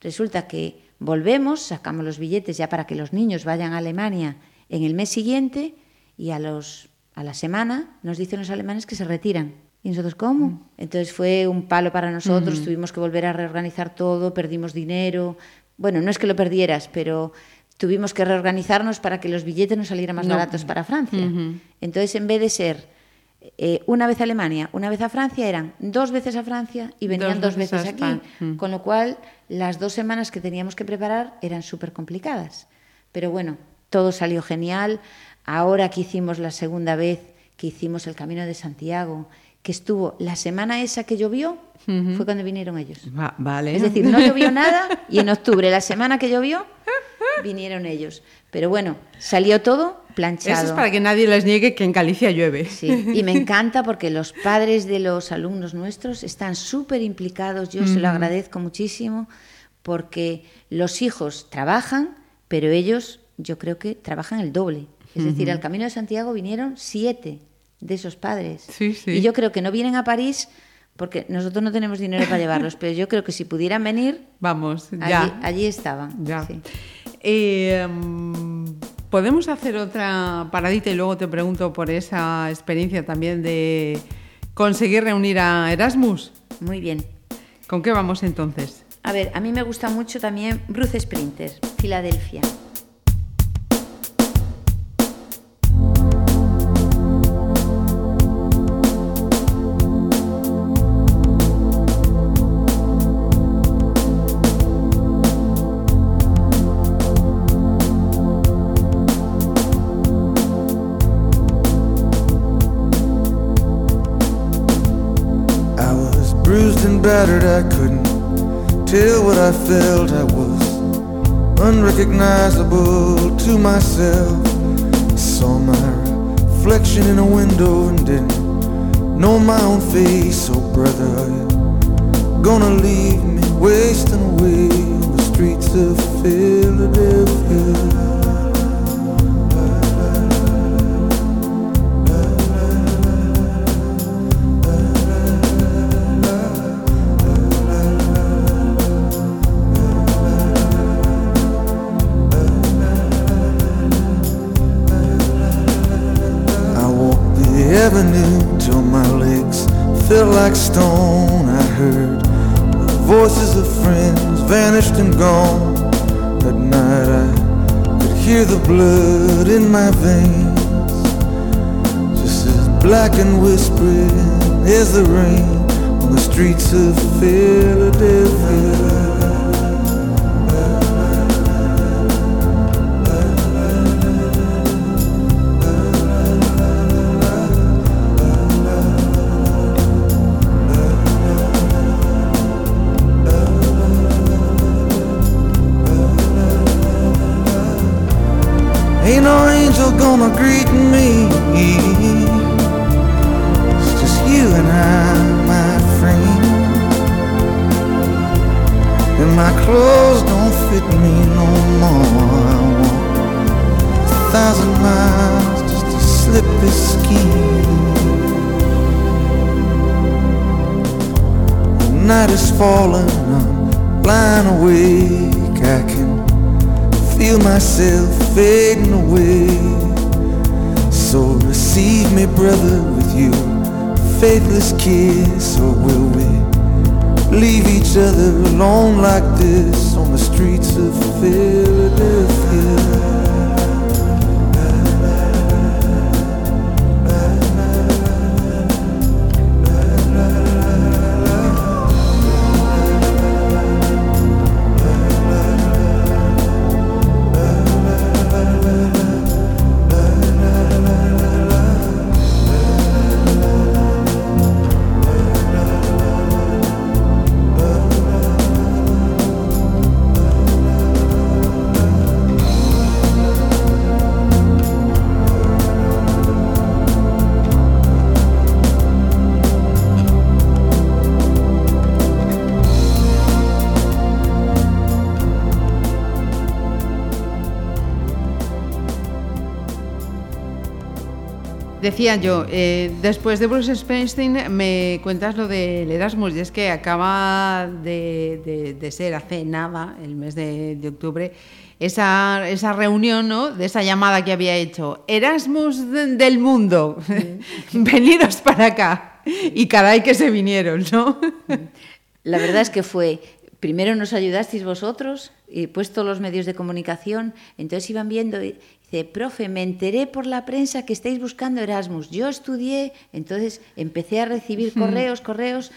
Resulta que volvemos, sacamos los billetes ya para que los niños vayan a Alemania en el mes siguiente y a, los, a la semana nos dicen los alemanes que se retiran. ¿Y nosotros cómo? Entonces fue un palo para nosotros, tuvimos que volver a reorganizar todo, perdimos dinero. Bueno, no es que lo perdieras, pero tuvimos que reorganizarnos para que los billetes nos salieran más No. baratos para Francia. Entonces, en vez de ser eh, una vez a Alemania, una vez a Francia, eran dos veces a Francia y venían Dos dos, veces veces, aquí. Mm. Con lo cual, las dos semanas que teníamos que preparar eran súper complicadas. Pero bueno, todo salió genial. Ahora que hicimos la segunda vez, que hicimos el Camino de Santiago, que estuvo la semana esa que llovió, fue cuando vinieron ellos. Va- vale. Es decir, no llovió nada y en octubre, la semana que llovió, vinieron ellos. Pero bueno, salió todo planchado. Eso es para que nadie les niegue que en Galicia llueve. Sí, y me encanta porque los padres de los alumnos nuestros están súper implicados, yo se lo agradezco muchísimo, porque los hijos trabajan, pero ellos yo creo que trabajan el doble. Es decir, al Camino de Santiago vinieron siete de esos padres. Sí, sí. Y yo creo que no vienen a París porque nosotros no tenemos dinero para llevarlos, pero yo creo que si pudieran venir, Vamos, ya. allí estaban. Ya. sí. Eh, mm, Podemos hacer otra paradita y luego te pregunto por esa experiencia también de conseguir reunir a Erasmus. Muy bien. ¿Con qué vamos entonces? A ver, a mí me gusta mucho también Bruce Sprinter, Filadelfia. Battered, I couldn't tell what I felt. I was unrecognizable to myself. I saw my reflection in a window and didn't know my own face. Oh, brother, are you gonna leave me wasting away on the streets of Philadelphia? Stone. I heard the voices of friends vanished and gone. At night I could hear the blood in my veins, just as black and whispering as the rain on the streets of Philadelphia. Ain't no angel gonna greet me. It's just you and I, my friend. And my clothes don't fit me no more. I a thousand miles just to slip this skin. The night is falling, I'm lying awake. I can feel myself fading away. So receive me, brother, with you, faithless kiss, or will we leave each other alone like this on the streets of Philadelphia? Decía yo, eh, después de Bruce Springsteen me cuentas lo del Erasmus y es que acaba de, ser hace nada, el mes de, octubre, esa, esa reunión, ¿no? De esa llamada que había hecho. Erasmus de- del mundo, veniros para acá. Y caray que se vinieron, ¿no? La verdad es que fue, primero nos ayudasteis vosotros y puesto los medios de comunicación, entonces iban viendo dice, profe, me enteré por la prensa que estáis buscando Erasmus. Yo estudié, entonces empecé a recibir correos, correos,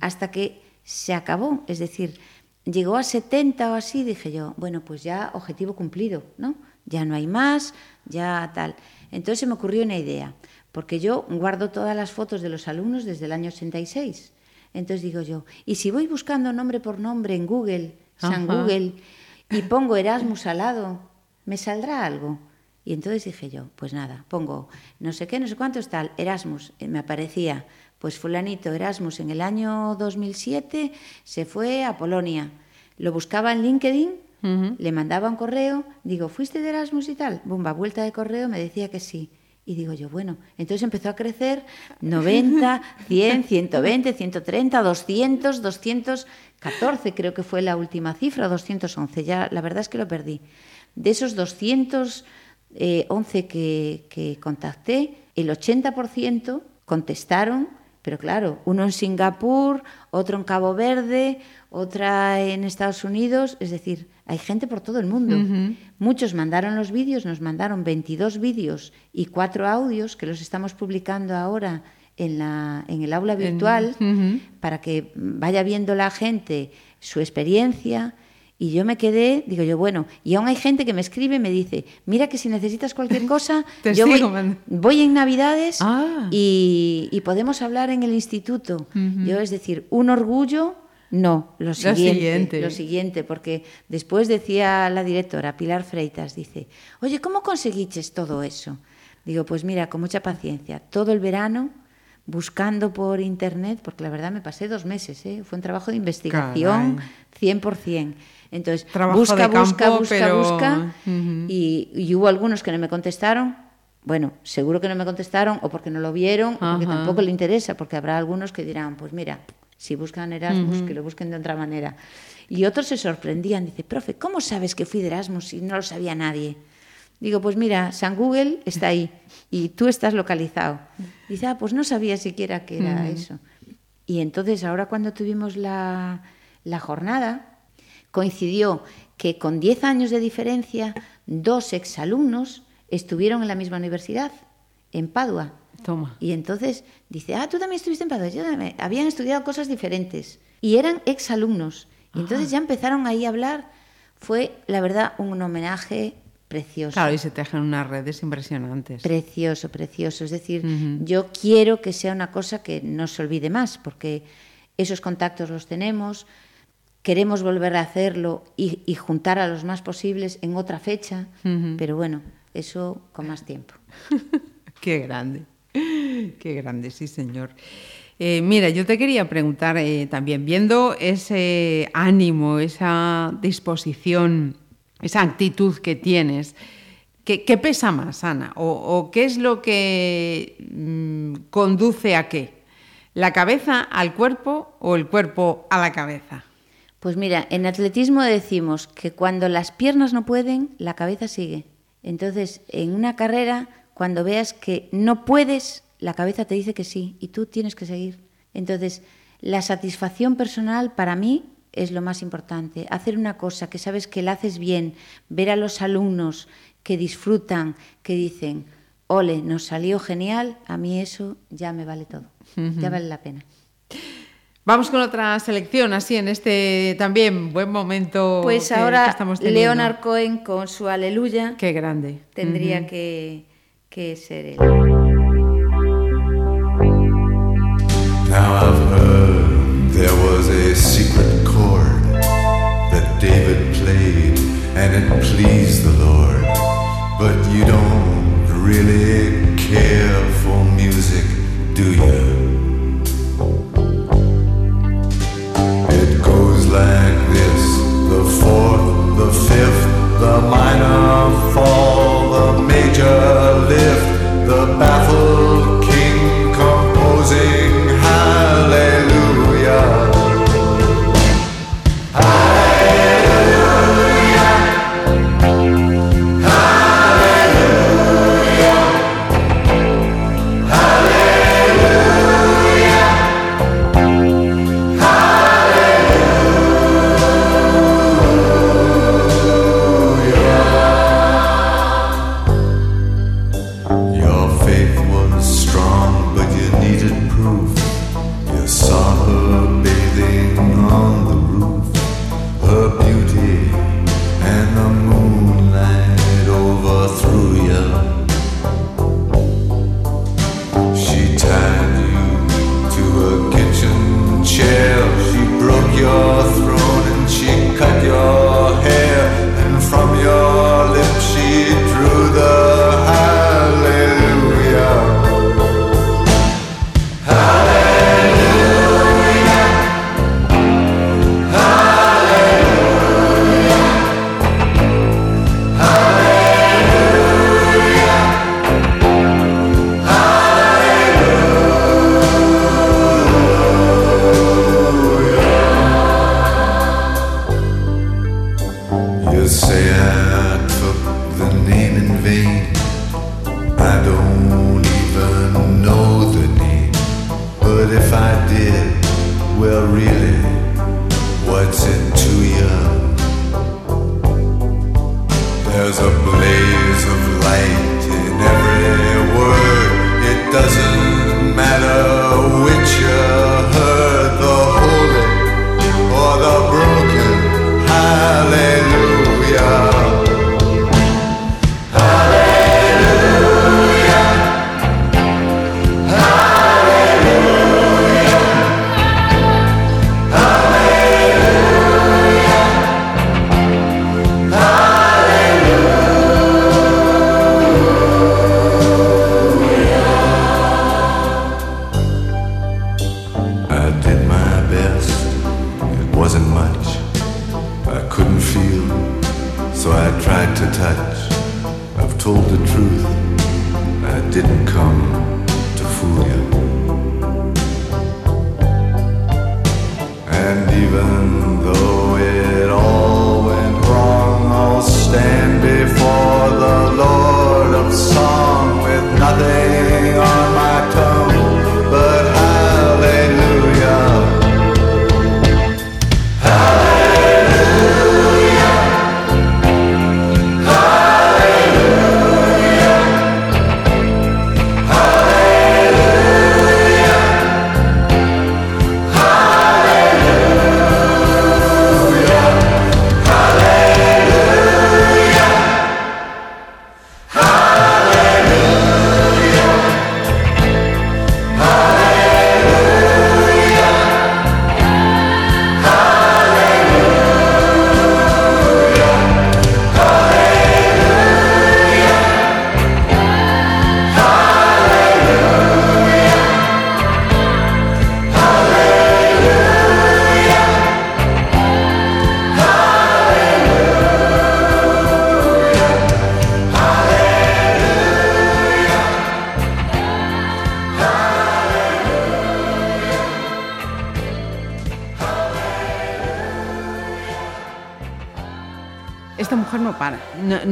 hasta que se acabó. Es decir, llegó a 70 o así, dije yo, bueno, pues ya objetivo cumplido, ¿no? Ya no hay más, ya tal. Entonces se me ocurrió una idea, porque yo guardo todas las fotos de los alumnos desde el año 86. Entonces digo yo, ¿y si voy buscando nombre por nombre en Google, San Ajá. Google, y pongo Erasmus al lado, ¿me saldrá algo? Y entonces dije yo, pues nada, pongo no sé qué, no sé cuánto tal, Erasmus, eh, me aparecía, pues fulanito Erasmus en el año 2007 se fue a Polonia. Lo buscaba en LinkedIn, le mandaba un correo, digo, ¿fuiste de Erasmus y tal? Bumba, vuelta de correo, me decía que sí. Y digo yo, bueno, entonces empezó a crecer 90, 100, 120, 130, 200, 214, creo que fue la última cifra, 211, ya la verdad es que lo perdí. De esos 211 que, que contacté, el 80% contestaron, pero claro, uno en Singapur, otro en Cabo Verde, otra en Estados Unidos, es decir, hay gente por todo el mundo. Muchos mandaron los vídeos, nos mandaron 22 vídeos y cuatro audios que los estamos publicando ahora en, la, en el aula virtual para que vaya viendo la gente su experiencia. Y yo me quedé, digo yo, bueno, y aún hay gente que me escribe y me dice, mira que si necesitas cualquier cosa, Te yo voy, voy en Navidades Ah. y, y podemos hablar en el instituto. Yo, es decir, un orgullo, no, lo siguiente, siguiente. lo siguiente, porque después decía la directora, Pilar Freitas, dice, oye, ¿cómo conseguiches todo eso? Digo, pues mira, con mucha paciencia, todo el verano buscando por internet, porque la verdad me pasé dos meses, ¿eh? fue un trabajo de investigación 100%. Entonces, Trabajo busca, de busca, campo, busca, pero- busca, Ujú. y, y hubo algunos que no me contestaron. Bueno, seguro que no me contestaron o porque no lo vieron o porque tampoco le interesa, porque habrá algunos que dirán, pues mira, si buscan Erasmus, que lo busquen de otra manera. Y otros se sorprendían, dice, profe, ¿cómo sabes que fui de Erasmus si no lo sabía nadie? Digo, pues mira, San Google está ahí y tú estás localizado. Dice, ah, pues no sabía siquiera que era eso. Y entonces ahora cuando tuvimos la, la jornada, coincidió que con 10 años de diferencia, dos exalumnos estuvieron en la misma universidad, en Padua. Toma. Y entonces dice, ah, tú también estuviste en Padua. Yo también. Habían estudiado cosas diferentes y eran exalumnos. Y entonces ya empezaron ahí a hablar. Fue, la verdad, un homenaje precioso. Claro, y se tejen unas redes impresionantes. Precioso, precioso. Es decir, yo quiero que sea una cosa que no se olvide más, porque esos contactos los tenemos, queremos volver a hacerlo y, y juntar a los más posibles en otra fecha, pero bueno, eso con más tiempo. Qué grande, qué grande, sí, señor. Eh, mira, yo te quería preguntar eh, también, viendo ese ánimo, esa disposición, esa actitud que tienes, ¿qué, qué pesa más, Ana? ¿O, o qué es lo que mm, conduce a qué? ¿La cabeza al cuerpo o el cuerpo a la cabeza? Pues mira, en atletismo decimos que cuando las piernas no pueden, la cabeza sigue. Entonces, en una carrera, cuando veas que no puedes, la cabeza te dice que sí y tú tienes que seguir. Entonces, la satisfacción personal para mí es lo más importante. Hacer una cosa que sabes que la haces bien, ver a los alumnos que disfrutan, que dicen, ole, nos salió genial, a mí eso ya me vale todo, ya vale la pena. Vamos con otra selección, así en este también buen momento Pues que- que ahora estamos teniendo. Leonard Cohen con su Aleluya Qué grande. tendría Ujú. que, que ser él. Now I've heard there was a secret chord that David played and it pleased the Lord. But you don't really care for music, do you? The fourth, the fifth, the minor fall, the major lift, the baffled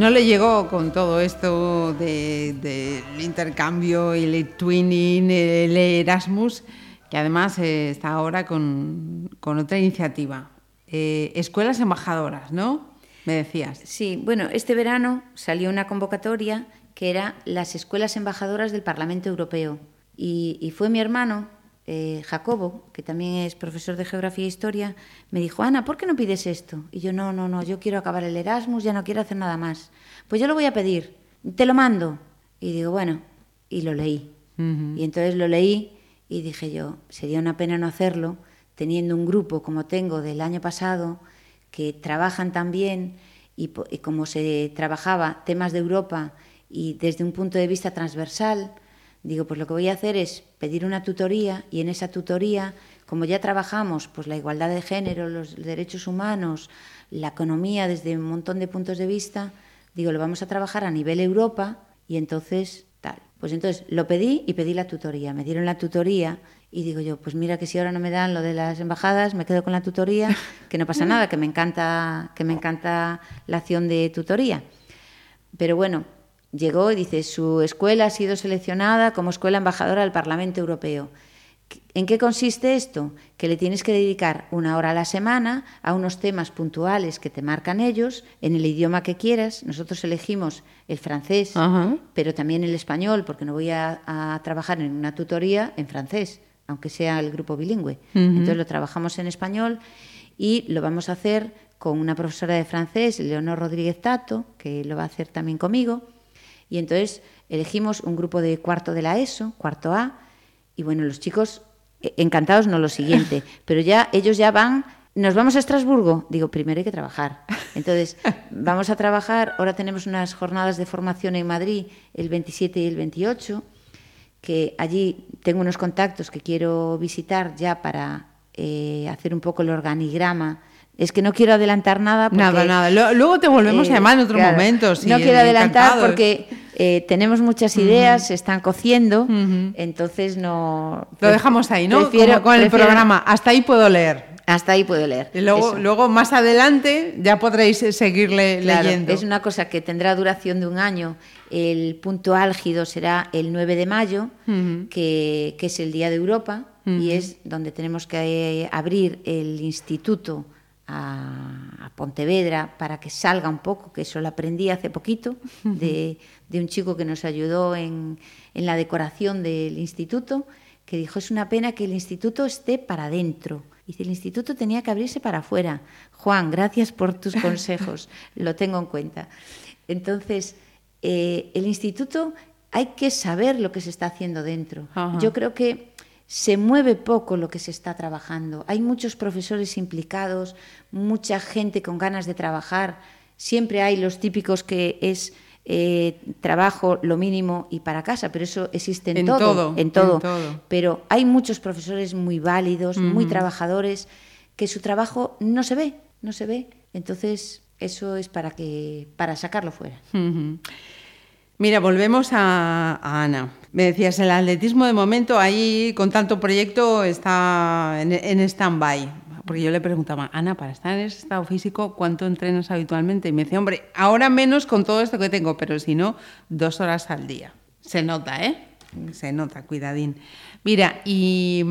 No, le llegó con todo esto de- del intercambio, el twinning, el Erasmus, que además eh, está ahora con, con otra iniciativa. Eh, escuelas embajadoras, ¿no? Me decías. Sí, bueno, este verano salió una convocatoria que era las escuelas embajadoras del Parlamento Europeo. Y fue mi hermano, eh, Jacobo, que también es profesor de Geografía e Historia, me dijo, Ana, ¿por qué no pides esto? Y yo, no, no, no, yo quiero acabar el Erasmus, ya no quiero hacer nada más. Pues yo lo voy a pedir, te lo mando. Y digo, bueno, y lo leí. Y entonces lo leí y dije yo, sería una pena no hacerlo, teniendo un grupo como tengo del año pasado, que trabajan también y, y como se trabajaba temas de Europa y desde un punto de vista transversal, digo, pues lo que voy a hacer es pedir una tutoría y en esa tutoría, como ya trabajamos pues la igualdad de género, los derechos humanos, la economía desde un montón de puntos de vista, digo, lo vamos a trabajar a nivel Europa y entonces tal. Pues entonces lo pedí y pedí la tutoría. Me dieron la tutoría y digo yo, pues mira que si ahora no me dan lo de las embajadas, me quedo con la tutoría, que no pasa nada, que me encanta, que me encanta la acción de tutoría. Pero bueno, llegó y dice, su escuela ha sido seleccionada como escuela embajadora del Parlamento Europeo. ¿En qué consiste esto? Que le tienes que dedicar una hora a la semana a unos temas puntuales que te marcan ellos, en el idioma que quieras. Nosotros elegimos el francés, Ajá. pero también el español, porque no voy a, a trabajar en una tutoría en francés, aunque sea el grupo bilingüe. Entonces lo trabajamos en español y lo vamos a hacer con una profesora de francés, Leonor Rodríguez Tato, que lo va a hacer también conmigo. Y entonces elegimos un grupo de cuarto de la ESO, cuarto A, y bueno, los chicos eh, encantados no lo siguiente, pero ya ellos ya van, nos vamos a Estrasburgo, digo, primero hay que trabajar. Entonces, vamos a trabajar, ahora tenemos unas jornadas de formación en Madrid el 27 y el 28, que allí tengo unos contactos que quiero visitar ya para eh, hacer un poco el organigrama. Es que no quiero adelantar nada. Porque, Nada, nada. Luego te volvemos a llamar en otro momento, sí, no quiero adelantar porque eh, tenemos muchas ideas, se están cociendo, entonces no... Lo dejamos ahí, ¿no? Prefiero- Como con el prefiero- programa. Hasta ahí puedo leer. Hasta ahí puedo leer. Y luego, Eso. luego más adelante ya podréis eh, seguirle Claro, leyendo. Es una cosa que tendrá duración de un año. El punto álgido será el 9 de mayo, que, que es el Día de Europa, y es donde tenemos que eh, abrir el instituto a, Pontevedra para que salga un poco, que eso lo aprendí hace poquito, de, de un chico que nos ayudó en, en la decoración del instituto, que dijo, es una pena que el instituto esté para adentro. Dice, el instituto tenía que abrirse para afuera. Juan, gracias por tus consejos, lo tengo en cuenta. Entonces, eh, el instituto hay que saber lo que se está haciendo dentro. Ajá. Yo creo que se mueve poco lo que se está trabajando. Hay muchos profesores implicados, mucha gente con ganas de trabajar. Siempre hay los típicos que es eh, trabajo lo mínimo y para casa, pero eso existe en, En todo, todo, en todo. en todo. Pero hay muchos profesores muy válidos, muy trabajadores, que su trabajo no se ve, no se ve. Entonces, eso es para que para sacarlo fuera. Mira, volvemos a, Ana. Me decías, el atletismo de momento ahí con tanto proyecto está en, stand-by. Porque yo le preguntaba, Ana, para estar en ese estado físico, ¿cuánto entrenas habitualmente? Y me decía, hombre, ahora menos con todo esto que tengo, pero si no, dos horas al día. Se nota, ¿eh? Se nota, cuidadín. Mira, y,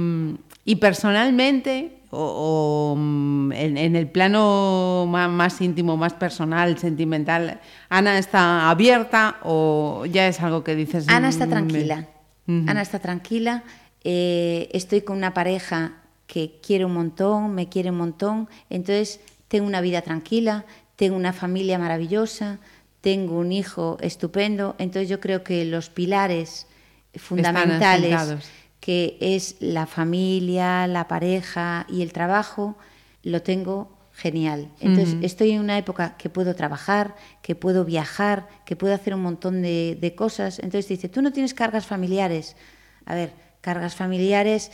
y personalmente, o, o, mm, en, en el plano más, íntimo, más personal, sentimental, ¿Ana está abierta o ya es algo que dices? Ana está mm, tranquila. Ana está tranquila. Eh, estoy con una pareja que quiere un montón, me quiere un montón. Entonces, tengo una vida tranquila, tengo una familia maravillosa, tengo un hijo estupendo. Entonces, yo creo que los pilares fundamentales. Que es la familia, la pareja y el trabajo, lo tengo genial. Entonces, estoy en una época que puedo trabajar, que puedo viajar, que puedo hacer un montón de, de cosas. Entonces dice, tú no tienes cargas familiares. A ver, cargas familiares,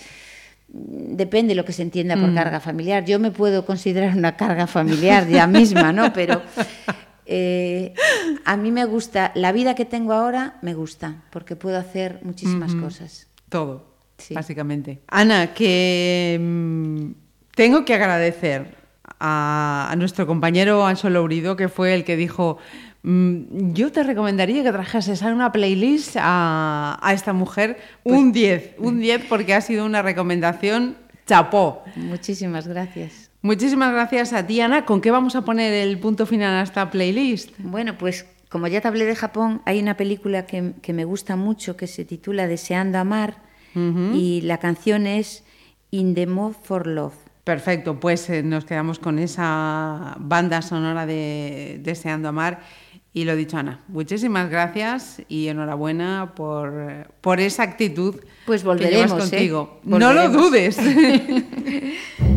mm, depende lo que se entienda por Mm. carga familiar. Yo me puedo considerar una carga familiar ya misma, ¿no? Pero eh, a mí me gusta, la vida que tengo ahora me gusta, porque puedo hacer muchísimas cosas. Todo, Sí. básicamente. Ana, que mm, tengo que agradecer a, a nuestro compañero Anso Lourido, que fue el que dijo, mm, yo te recomendaría que trajeses a una playlist a, a esta mujer un 10, un 10 porque ha sido una recomendación chapó. Muchísimas gracias. Muchísimas gracias a ti, Ana. ¿Con qué vamos a poner el punto final a esta playlist? Bueno, pues como ya te hablé de Japón, hay una película que, que me gusta mucho que se titula Deseando Amar Y la canción es In the Mood for Love. Perfecto, pues eh, nos quedamos con esa banda sonora de Deseando Amar. Y lo dicho, Ana, muchísimas gracias y enhorabuena por, por esa actitud Pues que llevas volveremos, ¿eh? contigo. No lo dudes.